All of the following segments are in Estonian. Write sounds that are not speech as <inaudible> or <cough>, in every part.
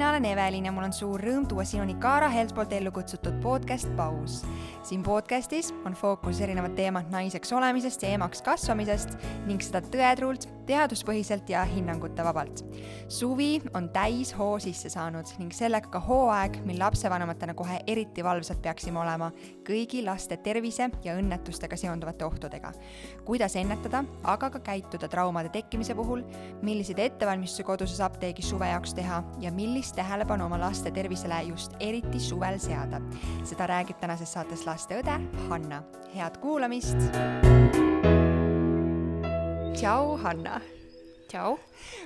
mina olen Evelin ja mul on suur rõõm tuua sinuni Kaara Helt poolt ellu kutsutud podcast Paus. siin podcastis on fookuses erinevad teemad naiseks olemisest ja emaks kasvamisest ning seda tõetruult, teaduspõhiselt ja hinnangute vabalt. suvi on täis hoo sisse saanud ning sellega ka hooaeg, mil lapsevanematena kohe eriti valvsad peaksime olema kõigi laste tervise ja õnnetustega seonduvate ohtudega. kuidas ennetada, aga ka käituda traumade tekkimise puhul, milliseid ettevalmistusi koduses apteegis suve jaoks teha ja millist tähelepanu oma laste tervisele just eriti suvel seada. seda räägib tänases saates lasteõde Hanna. head kuulamist. tšau, Hanna tšau.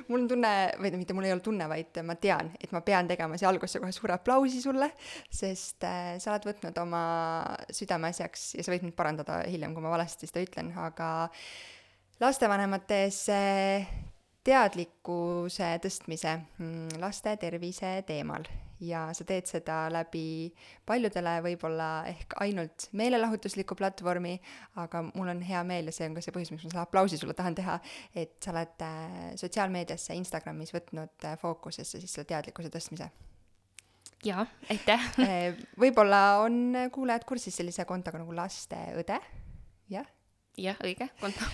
mul on tunne, või mitte mul ei ole tunne, vaid ma tean, et ma pean tegema siia algusse kohe suure aplausi sulle, sest äh, sa oled võtnud oma südameasjaks ja sa võid mind parandada hiljem, kui ma valesti seda ütlen, aga lastevanemate ees teadlikkuse tõstmise mm, laste tervise teemal ja sa teed seda läbi paljudele võib-olla ehk ainult meelelahutusliku platvormi, aga mul on hea meel ja see on ka see põhjus, miks ma selle aplausi sulle tahan teha, et sa oled äh, sotsiaalmeediasse, Instagramis võtnud äh, fookusesse siis selle teadlikkuse tõstmise jaa, aitäh <laughs> äh, võib-olla on kuulajad kursis sellise kontoga nagu lasteõde, jah? jah, õige konto.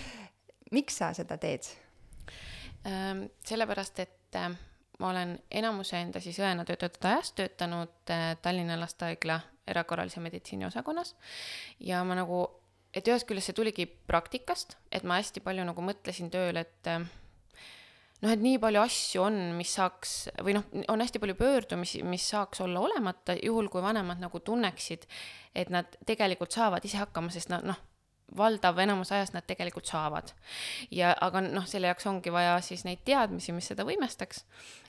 miks sa seda teed? Sellepärast, et äh, ma olen enamuse enda siis õena töötatud ajast töötanud äh, Tallinna Lastehaigla erakorralise meditsiini osakonnas. Ja ma nagu, et ühest küljest see tuligi praktikast, et ma hästi palju nagu mõtlesin tööl, et äh, noh, et nii palju asju on, mis saaks või noh, on hästi palju pöördumisi, mis saaks olla olemata, juhul kui vanemad nagu tunneksid, et nad tegelikult saavad ise hakkama, sest nad noh, valdav enamus ajast nad tegelikult saavad. ja aga noh, selle jaoks ongi vaja siis neid teadmisi, mis seda võimestaks.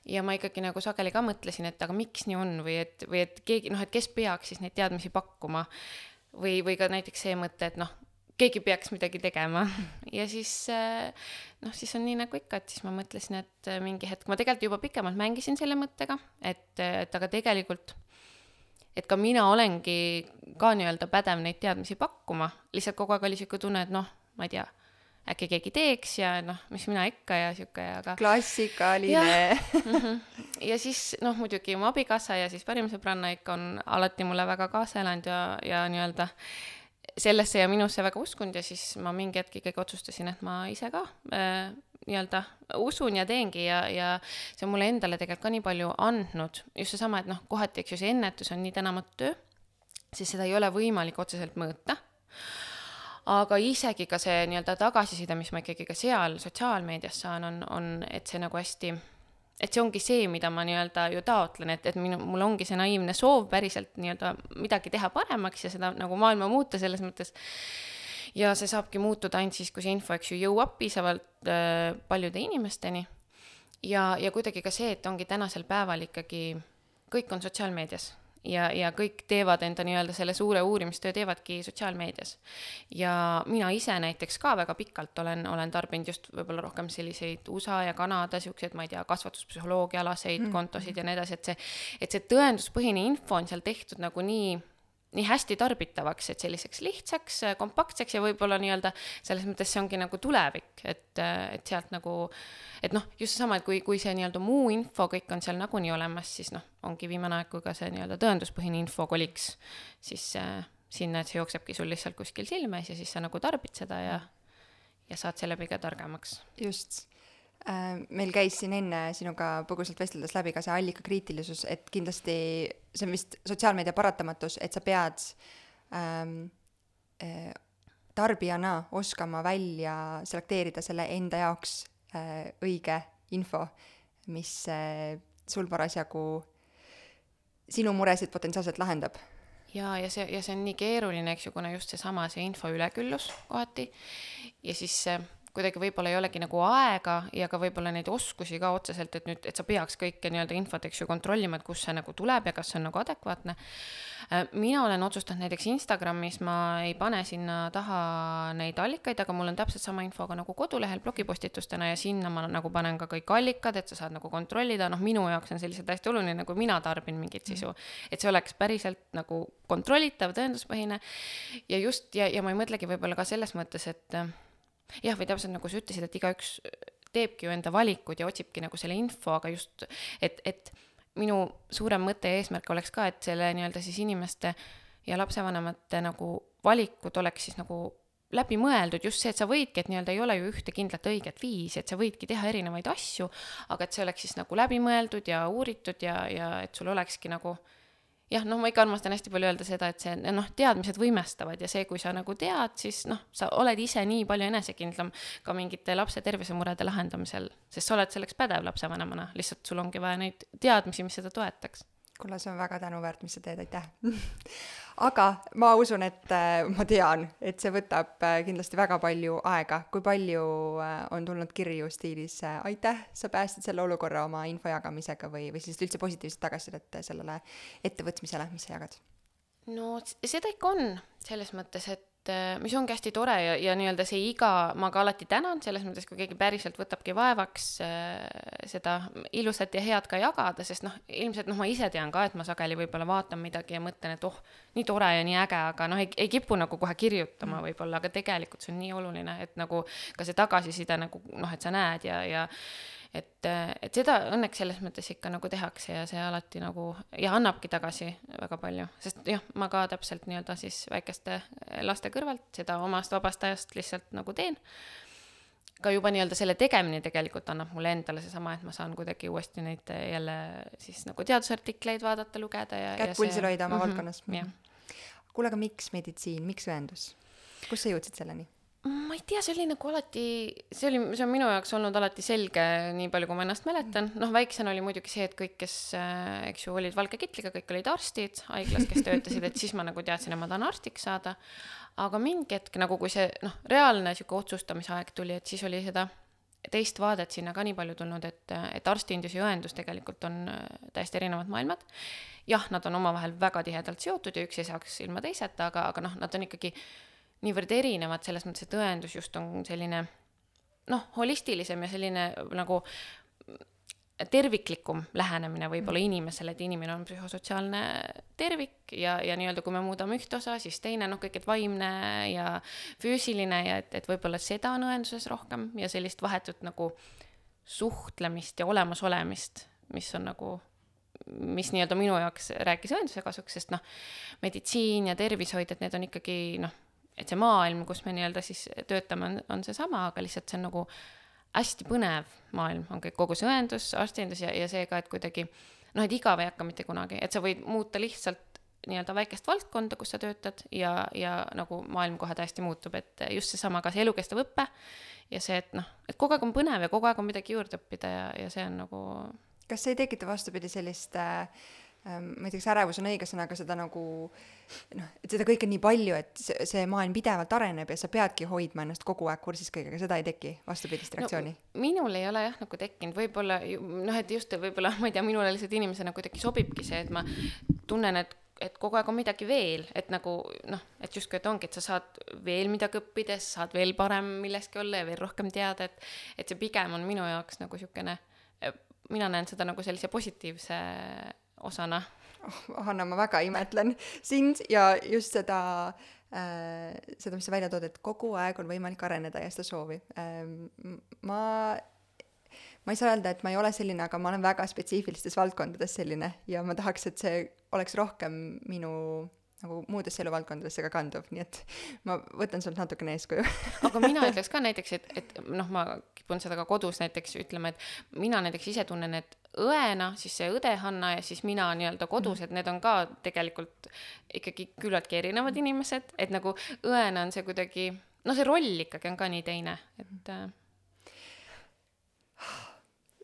ja ma ikkagi nagu sageli ka mõtlesin, et aga miks nii on või et, või et keegi noh, et kes peaks siis neid teadmisi pakkuma. või, või ka näiteks see mõte, et noh, keegi peaks midagi tegema <laughs> ja siis noh, siis on nii nagu ikka, et siis ma mõtlesin, et mingi hetk ma tegelikult juba pikemalt mängisin selle mõttega, et, et aga tegelikult et ka mina olengi ka nii-öelda pädev neid teadmisi pakkuma, lihtsalt kogu aeg oli sihuke tunne, et noh, ma ei tea, äkki keegi teeks ja noh, mis mina ikka ja sihuke, aga. klassikaline. <laughs> Mhm. ja siis noh, muidugi mu abikaasa ja siis parim sõbranna ikka on alati mulle väga kaasa elanud ja, ja nii-öelda sellesse ja minusse väga uskunud ja siis ma mingi hetk ikkagi otsustasin, et ma ise ka äh, nii-öelda usun ja teengi ja, ja see on mulle endale tegelikult ka nii palju andnud, just seesama, et noh, kohati, eks ju, see ennetus on nii tänamatu töö, siis seda ei ole võimalik otseselt mõõta. aga isegi ka see nii-öelda tagasiside, mis ma ikkagi ka seal sotsiaalmeedias saan, on, on, et see nagu hästi et see ongi see, mida ma nii-öelda ju taotlen, et, et minu, mul ongi see naiivne soov päriselt nii-öelda midagi teha paremaks ja seda nagu maailma muuta selles mõttes. Ja see saabki muutuda ainult siis, kui see info, eks ju, jõuab piisavalt äh, paljude inimesteni. ja, ja kuidagi ka see, et ongi tänasel päeval ikkagi kõik on sotsiaalmeedias ja, ja kõik teevad enda nii-öelda selle suure uurimistöö teevadki sotsiaalmeedias. ja mina ise näiteks ka väga pikalt olen, olen tarbinud just võib-olla rohkem selliseid USA ja Kanada siukseid, ma ei tea, kasvatuspsühholoogia alaseid mm. kontosid ja nii edasi, et see, et see tõenduspõhine info on seal tehtud nagu nii nii hästi tarbitavaks, et selliseks lihtsaks, kompaktseks ja võib-olla nii-öelda selles mõttes see ongi nagu tulevik, et, et sealt nagu, et noh, just seesama, et kui, kui see nii-öelda muu info kõik on seal nagunii olemas, siis noh, ongi viimane aeg, kui ka see nii-öelda tõenduspõhine info koliks siis äh, sinna, et see jooksebki sul lihtsalt kuskil silme ees ja siis sa nagu tarbid seda ja, ja saad seeläbi ka targemaks. just meil käis siin enne sinuga põgusalt vesteldes läbi ka see allikakriitilisus, et kindlasti see on vist sotsiaalmeedia paratamatus, et sa pead ähm, äh, tarbijana oskama välja selekteerida selle enda jaoks äh, õige info, mis äh, sul parasjagu sinu muresid potentsiaalselt lahendab. Ja, ja see, ja see on nii keeruline, eks ju, kuna just seesama, see info üleküllus kohati. Ja siis äh, kuidagi võib-olla ei olegi nagu aega ja ka võib-olla neid oskusi ka otseselt, et nüüd, et sa peaks kõike nii-öelda infot, eks ju, kontrollima, et kust see nagu tuleb ja kas see on nagu adekvaatne. Äh, mina olen otsustanud näiteks Instagramis, ma ei pane sinna taha neid allikaid, aga mul on täpselt sama info ka nagu kodulehel blogipostitustena ja sinna ma nagu panen ka kõik allikad, et sa saad nagu kontrollida, noh, minu jaoks on see lihtsalt hästi oluline, kui mina tarbin mingit sisu, et see oleks päriselt nagu kontrollitav, tõenduspõhine. Ja just, ja, ja ma ei mõtlegi võib-olla ka selles mõttes, et jah, või täpselt nagu sa ütlesid, et igaüks teebki ju enda valikud ja otsibki nagu selle info, aga just, et, et minu suurem mõte ja eesmärk oleks ka, et selle nii-öelda siis inimeste ja lapsevanemate nagu valikud oleks siis nagu läbi mõeldud, just see, et sa võidki, et nii-öelda ei ole ju ühte kindlat õiget viisi, et sa võidki teha erinevaid asju, aga et see oleks siis nagu läbi mõeldud ja uuritud ja, ja et sul olekski nagu jah, noh, ma ikka armastan hästi palju öelda seda, et see noh, teadmised võimestavad ja see, kui sa nagu tead, siis noh, sa oled ise nii palju enesekindlam ka mingite lapse tervisemurede lahendamisel, sest sa oled selleks pädev lapsevanemana, lihtsalt sul ongi vaja neid teadmisi, mis seda toetaks. Kuule, see on väga tänuväärt, mis sa teed, aitäh <laughs> aga ma usun, et äh, ma tean, et see võtab äh, kindlasti väga palju aega. kui palju äh, on tulnud kirju stiilis äh, aitäh, sa päästsid selle olukorra oma info jagamisega või, või siis üldse positiivset tagasisidet sellele ettevõtmisele, mis sa jagad? no seda ikka on, selles mõttes, et mis ongi hästi tore ja, ja nii-öelda see iga, ma ka alati tänan, selles mõttes, kui keegi päriselt võtabki vaevaks äh, seda ilusat ja head ka jagada, sest noh, ilmselt noh, ma ise tean ka, et ma sageli võib-olla vaatan midagi ja mõtlen, et oh, nii tore ja nii äge, aga noh, ei, ei kipu nagu kohe kirjutama mm. võib-olla, aga tegelikult see on nii oluline, et nagu ka see tagasiside nagu noh, et sa näed ja, ja et, et seda õnneks selles mõttes ikka nagu tehakse ja see alati nagu ja annabki tagasi väga palju, sest jah, ma ka täpselt nii-öelda siis väikeste laste kõrvalt seda omast vabast ajast lihtsalt nagu teen. ka juba nii-öelda selle tegemine tegelikult annab mulle endale seesama, et ma saan kuidagi uuesti neid jälle siis nagu teadusartikleid vaadata, lugeda ja. kätt pulsil hoida oma mm -hmm, valdkonnas. kuule, aga miks meditsiin, miks õendus? kust sa jõudsid selleni? Ma ei tea, see oli nagu alati, see oli, see on minu jaoks olnud alati selge, nii palju kui ma ennast mäletan. noh, väiksena oli muidugi see, et kõik, kes, äh, eks ju, olid valge kitliga, kõik olid arstid haiglas, kes töötasid, et siis ma nagu teadsin, et ma tahan arstiks saada. aga mingi hetk nagu, kui see noh, reaalne sihuke otsustamise aeg tuli, et siis oli seda teist vaadet sinna ka nii palju tulnud, et, et arstindus ja õendus tegelikult on äh, täiesti erinevad maailmad. jah, nad on omavahel väga tihedalt seotud ja üks ei saaks ilma teiseta, aga, aga noh, nad on ikkagi niivõrd erinevad selles mõttes, et õendus just on selline noh, holistilisem ja selline nagu terviklikum lähenemine võib-olla mm. inimesele, et inimene on psühhosotsiaalne tervik ja, ja nii-öelda kui me muudame ühte osa, siis teine noh, kõik, et vaimne ja füüsiline ja et, et võib-olla seda on õenduses rohkem ja sellist vahetut nagu suhtlemist ja olemasolemist, mis on nagu mis nii-öelda minu jaoks rääkis õenduse kasuks, sest noh, meditsiin ja tervishoid, et need on ikkagi noh, et see maailm, kus me nii-öelda siis töötame, on, on seesama, aga lihtsalt see on nagu hästi põnev maailm, on kõik, kogu see õendus, arstindus ja, ja see ka, et kuidagi noh, et igav ei hakka mitte kunagi, et sa võid muuta lihtsalt nii-öelda väikest valdkonda, kus sa töötad ja, ja nagu maailm kohe täiesti muutub, et just seesama, ka see elukestev õpe ja see, et noh, et kogu aeg on põnev ja kogu aeg on midagi juurde õppida ja, ja see on nagu kas see ei tekita vastupidi sellist äh, ma ei tea, kas ärevus on õige sõna, aga seda nagu noh, et seda kõike on nii palju, et see, see maailm pidevalt areneb ja sa peadki hoidma ennast kogu aeg kursis kõigega, seda ei teki, vastupidist reaktsiooni no,? minul ei ole jah nagu tekkinud, võib-olla noh, et just võib-olla ma ei tea, minule lihtsalt inimesena kuidagi sobibki see, et ma tunnen, et et kogu aeg on midagi veel, et nagu noh, et justkui, et ongi, et sa saad veel midagi õppida, sa saad veel parem milleski olla ja veel rohkem teada, et et see pigem on minu jaoks nagu niisugune, mina näen seda nagu sellise positiivse osana oh,. Hanna, ma väga imetlen sind ja just seda äh,, seda, mis sa välja tood, et kogu aeg on võimalik areneda ja seda soovi ähm,. ma, ma ei saa öelda, et ma ei ole selline, aga ma olen väga spetsiifilistes valdkondades selline ja ma tahaks, et see oleks rohkem minu nagu muudesse eluvaldkondadesse ka kanduv, nii et ma võtan sult natukene eeskuju. Aga mina <laughs> ütleks ka näiteks, et, et noh, ma kipun seda ka kodus näiteks ütlema, et mina näiteks ise tunnen, et õena, siis see õde Hanna ja siis mina nii-öelda kodus, mhm. et need on ka tegelikult ikkagi küllaltki erinevad inimesed, et nagu õena on see kuidagi, no see roll ikkagi on ka nii teine, et äh...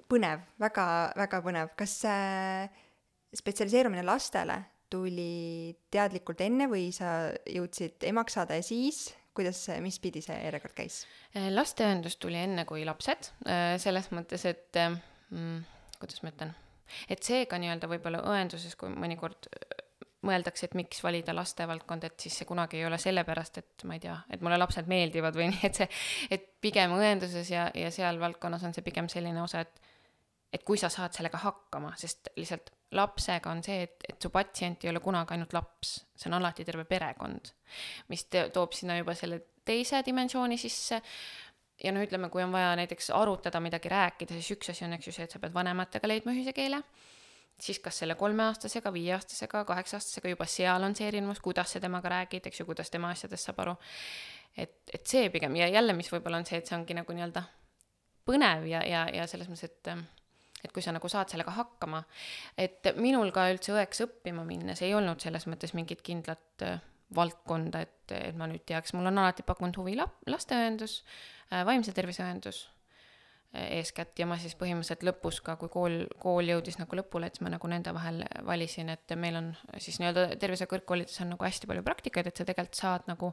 põnev väga,, väga-väga põnev, kas see spetsialiseerumine lastele tuli teadlikult enne või sa jõudsid emaks saada ja siis, kuidas mis pidi see järjekord käis? Äh, lasteõendus tuli enne kui lapsed, äh, selles mõttes, et äh, mm, kuidas ma ütlen, et seega nii-öelda võib-olla õenduses, kui mõnikord mõeldakse, et miks valida lastevaldkond, et siis see kunagi ei ole sellepärast, et ma ei tea, et mulle lapsed meeldivad või <laughs> nii, et see, et pigem õenduses ja, ja seal valdkonnas on see pigem selline osa, et et kui sa saad sellega hakkama, sest lihtsalt lapsega on see, et, et su patsient ei ole kunagi ainult laps, see on alati terve perekond, mis te, toob sinna juba selle teise dimensiooni sisse. ja noh, ütleme, kui on vaja näiteks arutada midagi, rääkida, siis üks asi on, eks ju, see, et sa pead vanematega leidma ühise keele siis kas selle kolmeaastasega, viieaastasega, kaheksa-aastasega juba seal on see erinevus, kuidas sa temaga räägid, eks ju, kuidas tema asjadest saab aru. et, et see pigem ja jälle, mis võib-olla on see, et see ongi nagu nii-öelda põnev ja, ja, ja selles mõttes, et et kui sa nagu saad sellega hakkama, et minul ka üldse õeks õppima minnes ei olnud selles mõttes mingit kindlat äh, valdkonda, et, et ma nüüd teaks, mul on alati pakkunud huvi lap-, lasteõendus äh,, vaimse tervise õendus äh, eeskätt. Ja ma siis põhimõtteliselt lõpus ka, kui kool, kool jõudis nagu lõpule, et siis ma nagu nende vahel valisin, et meil on siis nii-öelda tervisekõrgkoolides on nagu hästi palju praktikaid, et sa tegelikult saad nagu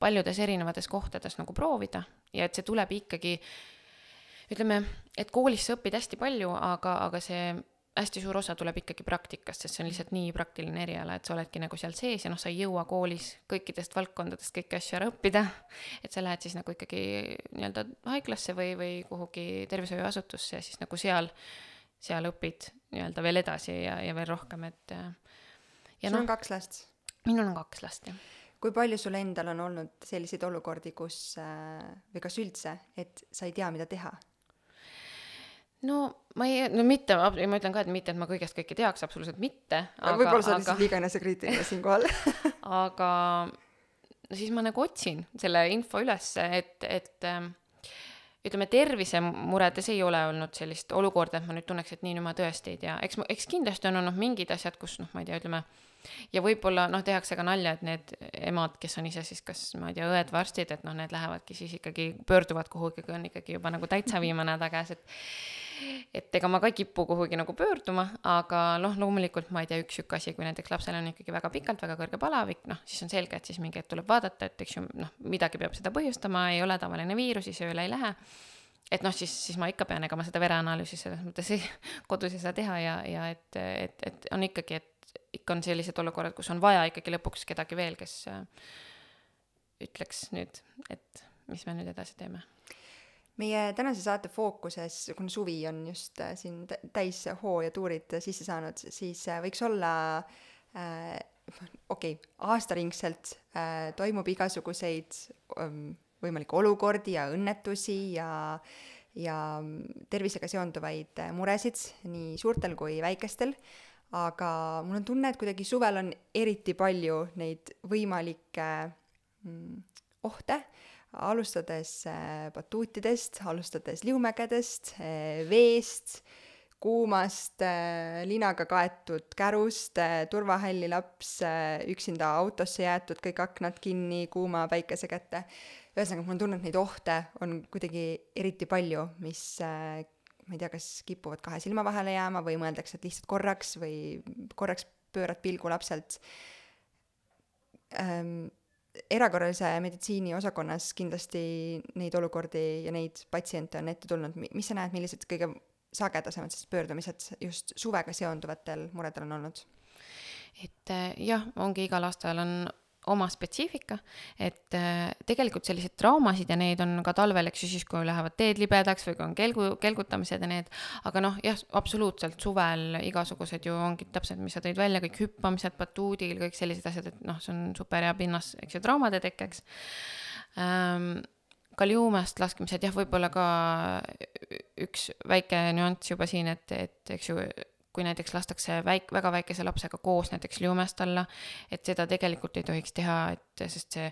paljudes erinevates kohtades nagu proovida. Ja et see tuleb ikkagi ütleme, et koolis sa õpid hästi palju, aga, aga see hästi suur osa tuleb ikkagi praktikast, sest see on lihtsalt nii praktiline eriala, et sa oledki nagu seal sees ja noh, sa ei jõua koolis kõikidest valdkondadest kõiki asju ära õppida. et sa lähed siis nagu ikkagi nii-öelda haiglasse või, või kuhugi tervishoiuasutusse ja siis nagu seal, seal õpid nii-öelda veel edasi ja, ja veel rohkem, et. sul no, on kaks last? minul on kaks last, jah kui palju sul endal on olnud selliseid olukordi, kus äh, või kas üldse, et sa ei tea, mida teha? No ma ei, no mitte, ma ütlen ka, et mitte, et ma kõigest kõike teaks, absoluutselt mitte. võib-olla sa oled aga... liiga enesekriitiline siinkohal <laughs> aga no siis ma nagu otsin selle info ülesse, et, et ähm, ütleme, tervisemuredes ei ole olnud sellist olukorda, et ma nüüd tunneks, et nii, nüüd ma tõesti ei tea, eks, eks kindlasti on olnud mingid asjad, kus noh, ma ei tea, ütleme ja võib-olla noh, tehakse ka nalja, et need emad, kes on ise siis kas ma ei tea, õed või arstid, et noh, need lähevadki siis ikkagi, pöörduvad kuhugi, kui on ikkagi juba nagu täitsa viimane häda käes, et et ega ma ka ei kipu kuhugi nagu pöörduma, aga noh, loomulikult ma ei tea, üks sihuke asi, kui näiteks lapsel on ikkagi väga pikalt väga kõrge palavik, noh, siis on selge, et siis mingi hetk tuleb vaadata, et eks ju noh, midagi peab seda põhjustama, ei ole tavaline viirus, siis ööle ei lähe et noh, siis, siis ma ikka pean, ega ma seda vereanalüüsi selles mõttes ei, kodus ei saa teha ja, ja et, et, et on ikkagi, et ikka on sellised olukorrad, kus on vaja ikkagi lõpuks kedagi veel, kes äh, ütleks nüüd, et mis me nüüd edasi teeme. Meie tänase saate fookuses, kuna suvi on just äh, siin täis hoo ja tuurid sisse saanud, siis äh, võiks olla äh, okei okay,, aastaringselt äh, toimub igasuguseid ähm, võimalikke olukordi ja õnnetusi ja ja tervisega seonduvaid muresid nii suurtel kui väikestel. Aga mul on tunne, et kuidagi suvel on eriti palju neid võimalikke mm, ohte, alustades äh, batuutidest, alustades liumägedest äh,, veest, kuumast äh, linaga kaetud kärust turvahalli laps üksinda autosse jäetud, kõik aknad kinni, kuuma päikese kätte. ühesõnaga, mul on tunne, et neid ohte on kuidagi eriti palju, mis ma ei tea, kas kipuvad kahe silma vahele jääma või mõeldakse, et lihtsalt korraks või korraks pöörad pilgu lapselt ähm,. Erakorralise meditsiini osakonnas kindlasti neid olukordi ja neid patsiente on ette tulnud, mis sa näed, millised kõige sagedasemad siis pöördumised just suvega seonduvatel muredel on olnud? et äh, jah, ongi igal aastal on oma spetsiifika, et äh, tegelikult selliseid traumasid ja neid on ka talvel, eks ju, siis kui lähevad teed libedaks või kui on kelgu, kelgutamised ja need, aga noh, jah, absoluutselt suvel igasugused ju ongi täpselt, mis sa tõid välja, kõik hüppamised batuudil, kõik sellised asjad, et noh, see on super hea pinnas, eks ju, traumade tekkeks. Ähm, kaljuumest laskmised, jah, võib-olla ka üks väike nüanss juba siin, et, et eks ju, kui näiteks lastakse väik-, väga väikese lapsega koos näiteks liumest alla, et seda tegelikult ei tohiks teha, et sest see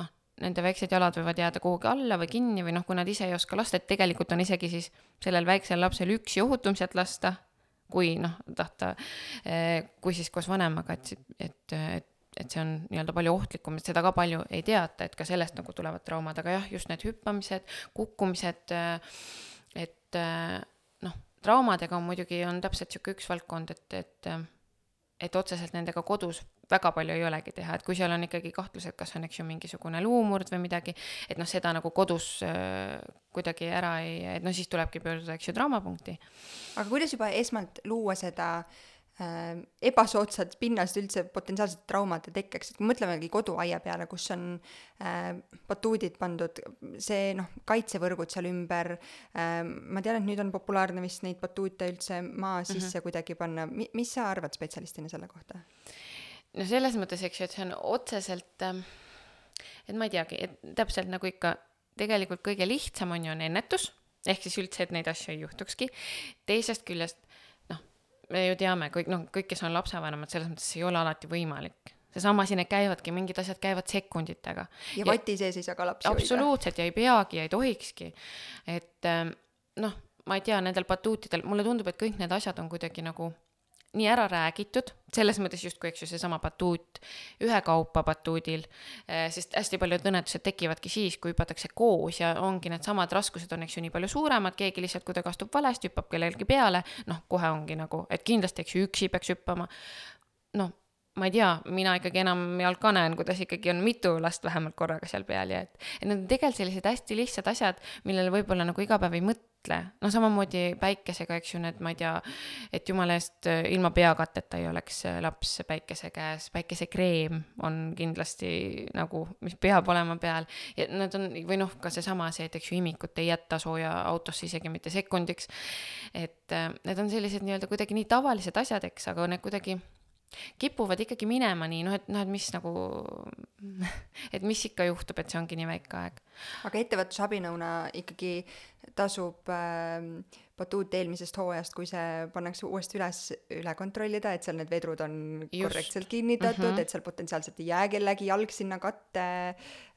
noh, nende väiksed jalad võivad jääda kuhugi alla või kinni või noh, kui nad ise ei oska lasta, et tegelikult on isegi siis sellel väiksel lapsel üksi ohutum sealt lasta, kui noh, tahta, eh, kui siis koos vanemaga, et, et, et et see on nii-öelda palju ohtlikum, et seda ka palju ei teata, et ka sellest nagu tulevad traumad, aga jah, just need hüppamised, kukkumised, eh, et eh, traumadega muidugi, on täpselt niisugune üks valdkond, et, et et otseselt nendega kodus väga palju ei olegi teha, et kui seal on ikkagi kahtlus, et kas on, eks ju, mingisugune luumurd või midagi, et noh, seda nagu kodus äh, kuidagi ära ei, et no siis tulebki pöörduda, eks ju, traumapunkti. aga kuidas juba esmalt luua seda äh, ebasoodsat pinnast üldse potentsiaalsete traumade tekkeks, et kui mõtlemegi koduaia peale, kus on äh, batuudid pandud, see noh, kaitsevõrgud seal ümber äh,, ma tean, et nüüd on populaarne vist neid batuute üldse maa mhm. sisse mm -hmm. kuidagi panna, mi-, mis sa arvad spetsialistina selle kohta? no selles mõttes, eks ju, et see on otseselt äh, et ma ei teagi, et täpselt nagu ikka, tegelikult kõige lihtsam on ju on ennetus, ehk siis üldse, et neid asju ei juhtukski, teisest küljest me ju teame kõik, noh, kõik, kes on lapsevanemad, selles mõttes ei ole alati võimalik seesama asi, need käivadki, mingid asjad käivad sekunditega. ja vati sees ei saa ka lapsi hoida. absoluutselt ja ei peagi ja ei tohikski. et ähm, noh, ma ei tea, nendel batuutidel, mulle tundub, et kõik need asjad on kuidagi nagu nii ära räägitud, selles mõttes justkui, eks ju, seesama batuut ühekaupa batuudil, äh, sest hästi paljud õnnetused tekivadki siis, kui hüpatakse koos ja ongi needsamad raskused on, eks ju, nii palju suuremad, keegi lihtsalt kuidagi astub valesti, hüppab kellelegi peale, noh, kohe ongi nagu, et kindlasti, eks ju, üksi peaks hüppama. noh ma ei tea, mina ikkagi enamjaolt ka näen, kuidas ikkagi on mitu last vähemalt korraga seal peal ja et, et need on tegelikult sellised hästi lihtsad asjad, millele võib-olla nagu iga päev ei mõtle. No samamoodi päikesega, eks ju, need, ma ei tea, et jumala eest äh, ilma peakatteta ei oleks äh, laps päikese käes, päikesekreem on kindlasti nagu, mis peab olema peal. Ja need on, või noh, ka seesama see, et eks ju imikut ei jäta sooja autosse isegi mitte sekundiks. et äh, need on sellised nii-öelda kuidagi nii tavalised asjad, eks, aga need kuidagi kipuvad ikkagi minema nii, noh, et noh, et mis nagu, <laughs> et mis ikka juhtub, et see ongi nii väike aeg. aga ettevõtlusabinõuna ikkagi tasub äh, batuut eelmisest hooajast, kui see pannakse uuesti üles, üle kontrollida, et seal need vedrud on Just. korrektselt kinnitatud mm, -hmm. et seal potentsiaalselt ei jää kellegi jalg sinna katte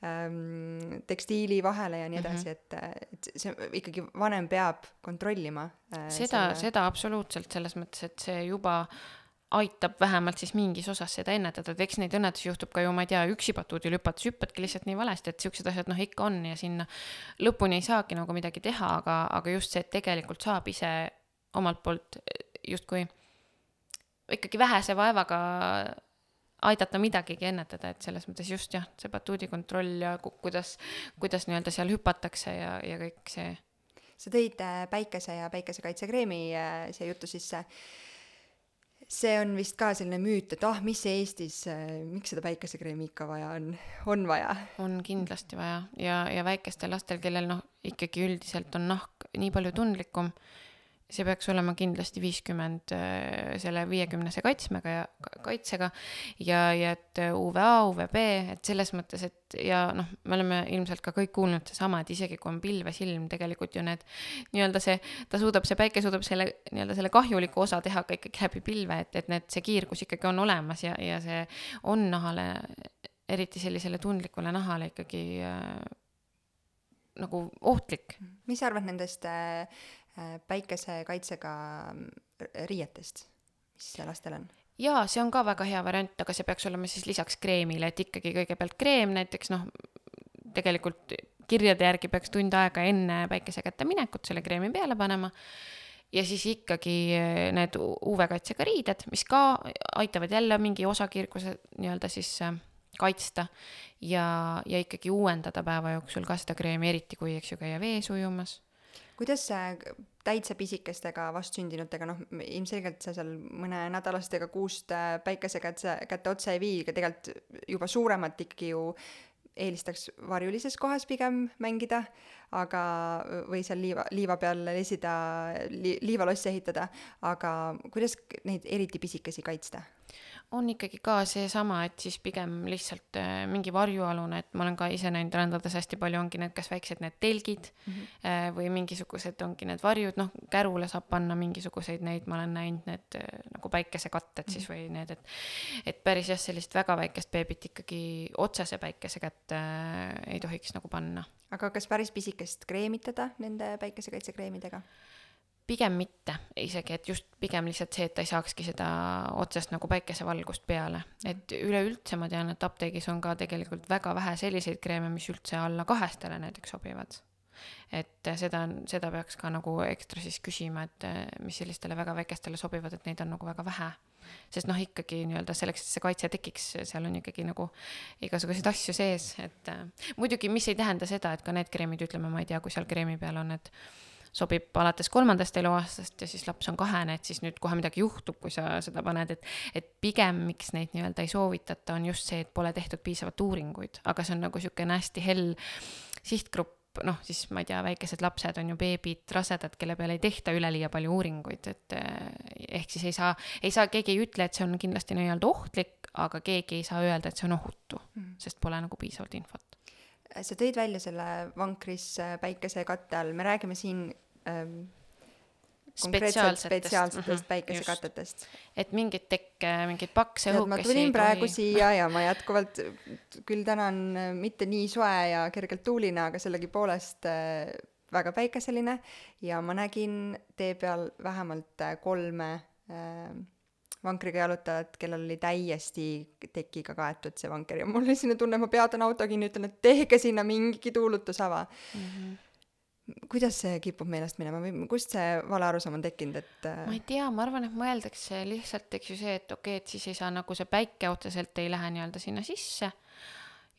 ähm, tekstiili vahele ja nii edasi mm, -hmm. et, et see ikkagi vanem peab kontrollima äh,. seda selle..., seda absoluutselt, selles mõttes, et see juba äh, aitab vähemalt siis mingis osas seda ennetada, et eks neid õnnetusi juhtub ka ju, ma ei tea, üksi batuudil hüpates hüppadki lihtsalt nii valesti, et siuksed asjad noh, ikka on ja sinna lõpuni ei saagi nagu midagi teha, aga, aga just see, et tegelikult saab ise omalt poolt justkui ikkagi vähese vaevaga aidata midagigi ennetada, et selles mõttes just jah, see batuudi kontroll ja kuidas, kuidas nii-öelda seal hüpatakse ja, ja kõik see. sa tõid äh, päikese ja päikesekaitsekreemi äh, siia juttu sisse see on vist ka selline müüt, et ah, mis Eestis, miks seda päikesekreemi ikka vaja on, on vaja? on kindlasti vaja ja, ja väikestel lastel, kellel noh, ikkagi üldiselt on nahk nii palju tundlikum see peaks olema kindlasti viiskümmend äh, selle viiekümnese kaitsmega ja kaitsega ja, ja et UVA, UVB, et selles mõttes, et ja noh, me oleme ilmselt ka kõik kuulnud sedasama, et isegi kui on pilves ilm, tegelikult ju need nii-öelda see, ta suudab, see päike suudab selle nii-öelda selle kahjuliku osa teha ka ikkagi läbi pilve, et, et need, see kiirgus ikkagi on olemas ja, ja see on nahale, eriti sellisele tundlikule nahale ikkagi äh, nagu ohtlik. mis sa arvad nendest äh, Äh, päikesekaitsega mm, riietest, mis lastel on? jaa, see on ka väga hea variant, aga see peaks olema siis lisaks kreemile, et ikkagi kõigepealt kreem näiteks noh, tegelikult kirjade järgi peaks tund aega enne päikese kätte minekut selle kreemi peale panema ja siis ikkagi äh, need UV-kaitsega riided, mis ka aitavad jälle mingi osakirguse nii-öelda siis äh, kaitsta ja, ja ikkagi uuendada päeva jooksul ka seda kreemi, eriti kui, eks ju, käia vees ujumas kuidas see täitsa pisikestega vastsündinutega, noh, ilmselgelt sa seal mõnenädalastega kuust äh, päikese kätte, kätte otsa ei vii, aga tegelikult juba suuremat ikkagi ju eelistaks varjulises kohas pigem mängida, aga, või seal liiva, liiva peal lesida li,, liivalosse ehitada, aga kuidas neid eriti pisikesi kaitsta? On ikkagi ka seesama, et siis pigem lihtsalt äh, mingi varjualune, et ma olen ka ise näinud rändades hästi palju ongi need kas väiksed need telgid mm -hmm. või mingisugused ongi need varjud, noh, kärule saab panna mingisuguseid neid, ma olen näinud need äh, nagu päikesekatted mm -hmm. siis mhm. või need, et et päris jah, sellist väga väikest beebit ikkagi otsese päikese kätte äh, ei tohiks nagu panna. aga kas päris pisikest kreemitada nende päikesekaitsekreemidega? Pigem mitte isegi, et just pigem lihtsalt see, et ta ei saakski seda otsest nagu päikesevalgust peale. et üleüldse ma tean, et apteegis on ka tegelikult väga vähe selliseid kreeme, mis üldse alla kahestele näiteks sobivad. et seda on, seda peaks ka nagu ekstra siis küsima, et mis sellistele väga väikestele sobivad, et neid on nagu väga vähe. sest noh, ikkagi nii-öelda selleks, et see kaitse tekiks, seal on ikkagi nagu igasuguseid asju sees, et muidugi, mis ei tähenda seda, et ka need kreemid, ütleme, ma ei tea, kui seal kreemi peal on, et sobib alates kolmandast eluaastast ja siis laps on kahene, et siis nüüd kohe midagi juhtub, kui sa seda paned, et et pigem, miks neid nii-öelda ei soovitata, on just see, et pole tehtud piisavalt uuringuid, aga see on nagu niisugune hästi hell sihtgrupp, noh, siis ma ei tea, väikesed lapsed on ju beebid, rasedad, kelle peale ei tehta üleliia palju uuringuid, et eh, ehk siis ei saa, ei saa, keegi ei ütle, et see on kindlasti nii-öelda ohtlik, aga keegi ei saa öelda, et see on ohutu mm., sest pole nagu piisavalt infot sa tõid välja selle vankris äh, päikese katte all, me räägime siin ähm, Spetsiaalsetest, spetsiaalsetest päikesekatetest. et mingeid tekke, mingeid pakse tead, ma õhukesi tulin praegu tohi- siia ja ma jätkuvalt küll täna on äh, mitte nii soe ja kergelt tuuline, aga sellegipoolest äh, väga päikeseline. Ja ma nägin tee peal vähemalt äh, kolme äh, vankriga jalutajat, kellel oli täiesti tekiga kaetud see vanker ja mul oli selline tunne, ma peatan auto kinni, ütlen, et tehke sinna mingigi tuulutusava mm. Mhm. kuidas see kipub meelest minema või kust see vale arusaam on tekkinud, et äh, ma ei tea, ma arvan, et mõeldakse lihtsalt, eks ju see, et okei okay,, et siis ei saa nagu see päike otseselt ei lähe nii-öelda sinna sisse.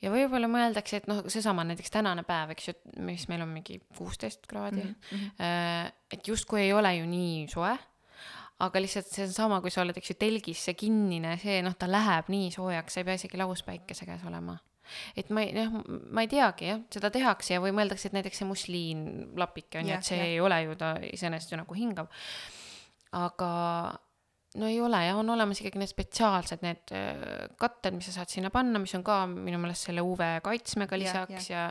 ja võib-olla mõeldakse, et noh, seesama näiteks tänane päev, eks ju, mis meil on mingi kuusteist kraadi mm, -hmm. et justkui ei ole ju nii soe. Aga lihtsalt see on sama, kui sa oled, eks ju, telgis, see kinnine, see noh, ta läheb nii soojaks, sa ei pea isegi lauspäikese käes olema et ma ei, noh, ma ei teagi jah, seda tehakse ja või mõeldakse, et näiteks see musliinlapike on ju, et see jah. ei ole ju ta iseenesest ju nagu hingav. aga no ei ole jah, on olemas ikkagi need spetsiaalsed need öö, katted, mis sa saad sinna panna, mis on ka minu meelest selle UV kaitsmega lisaks ja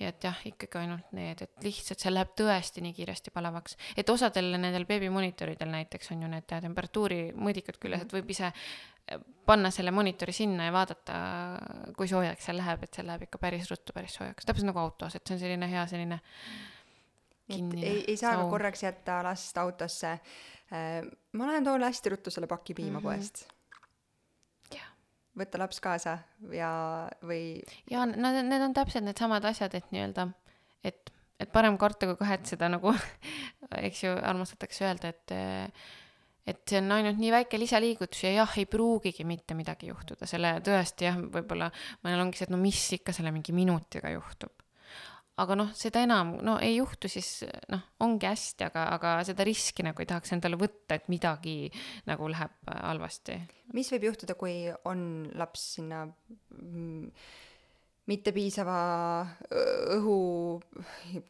ja et jah, ikkagi ainult need, et lihtsalt see läheb tõesti nii kiiresti palavaks, et osadel nendel beebimoniitoridel näiteks on ju need temperatuurimõõdikud küljes, et võib ise äh, panna selle monitori sinna ja vaadata, kui soojaks see läheb, et see läheb ikka päris ruttu päris soojaks, täpselt nagu autos, et see on selline hea selline et kinnine ei, ei saa ka korraks jätta last autosse. ma lähen toon hästi ruttu selle paki piima mm -hmm. poest. Võtta laps kaasa ja, või ja nad, need on täpselt needsamad asjad, et nii-öelda, et, et parem karta kui kahetseda, nagu <laughs> eks ju, armastatakse öelda, et et see on ainult nii väike lisaliigutus ja jah, ei pruugigi mitte midagi juhtuda, selle tõesti jah, võib-olla mõnel ongi see, et no mis ikka selle mingi minutiga juhtub. Aga noh, seda enam, no ei juhtu, siis noh, ongi hästi, aga, aga seda riski nagu ei tahaks endale võtta, et midagi nagu läheb äh, halvasti mis võib juhtuda, kui on laps sinna mm, mitte piisava õhu,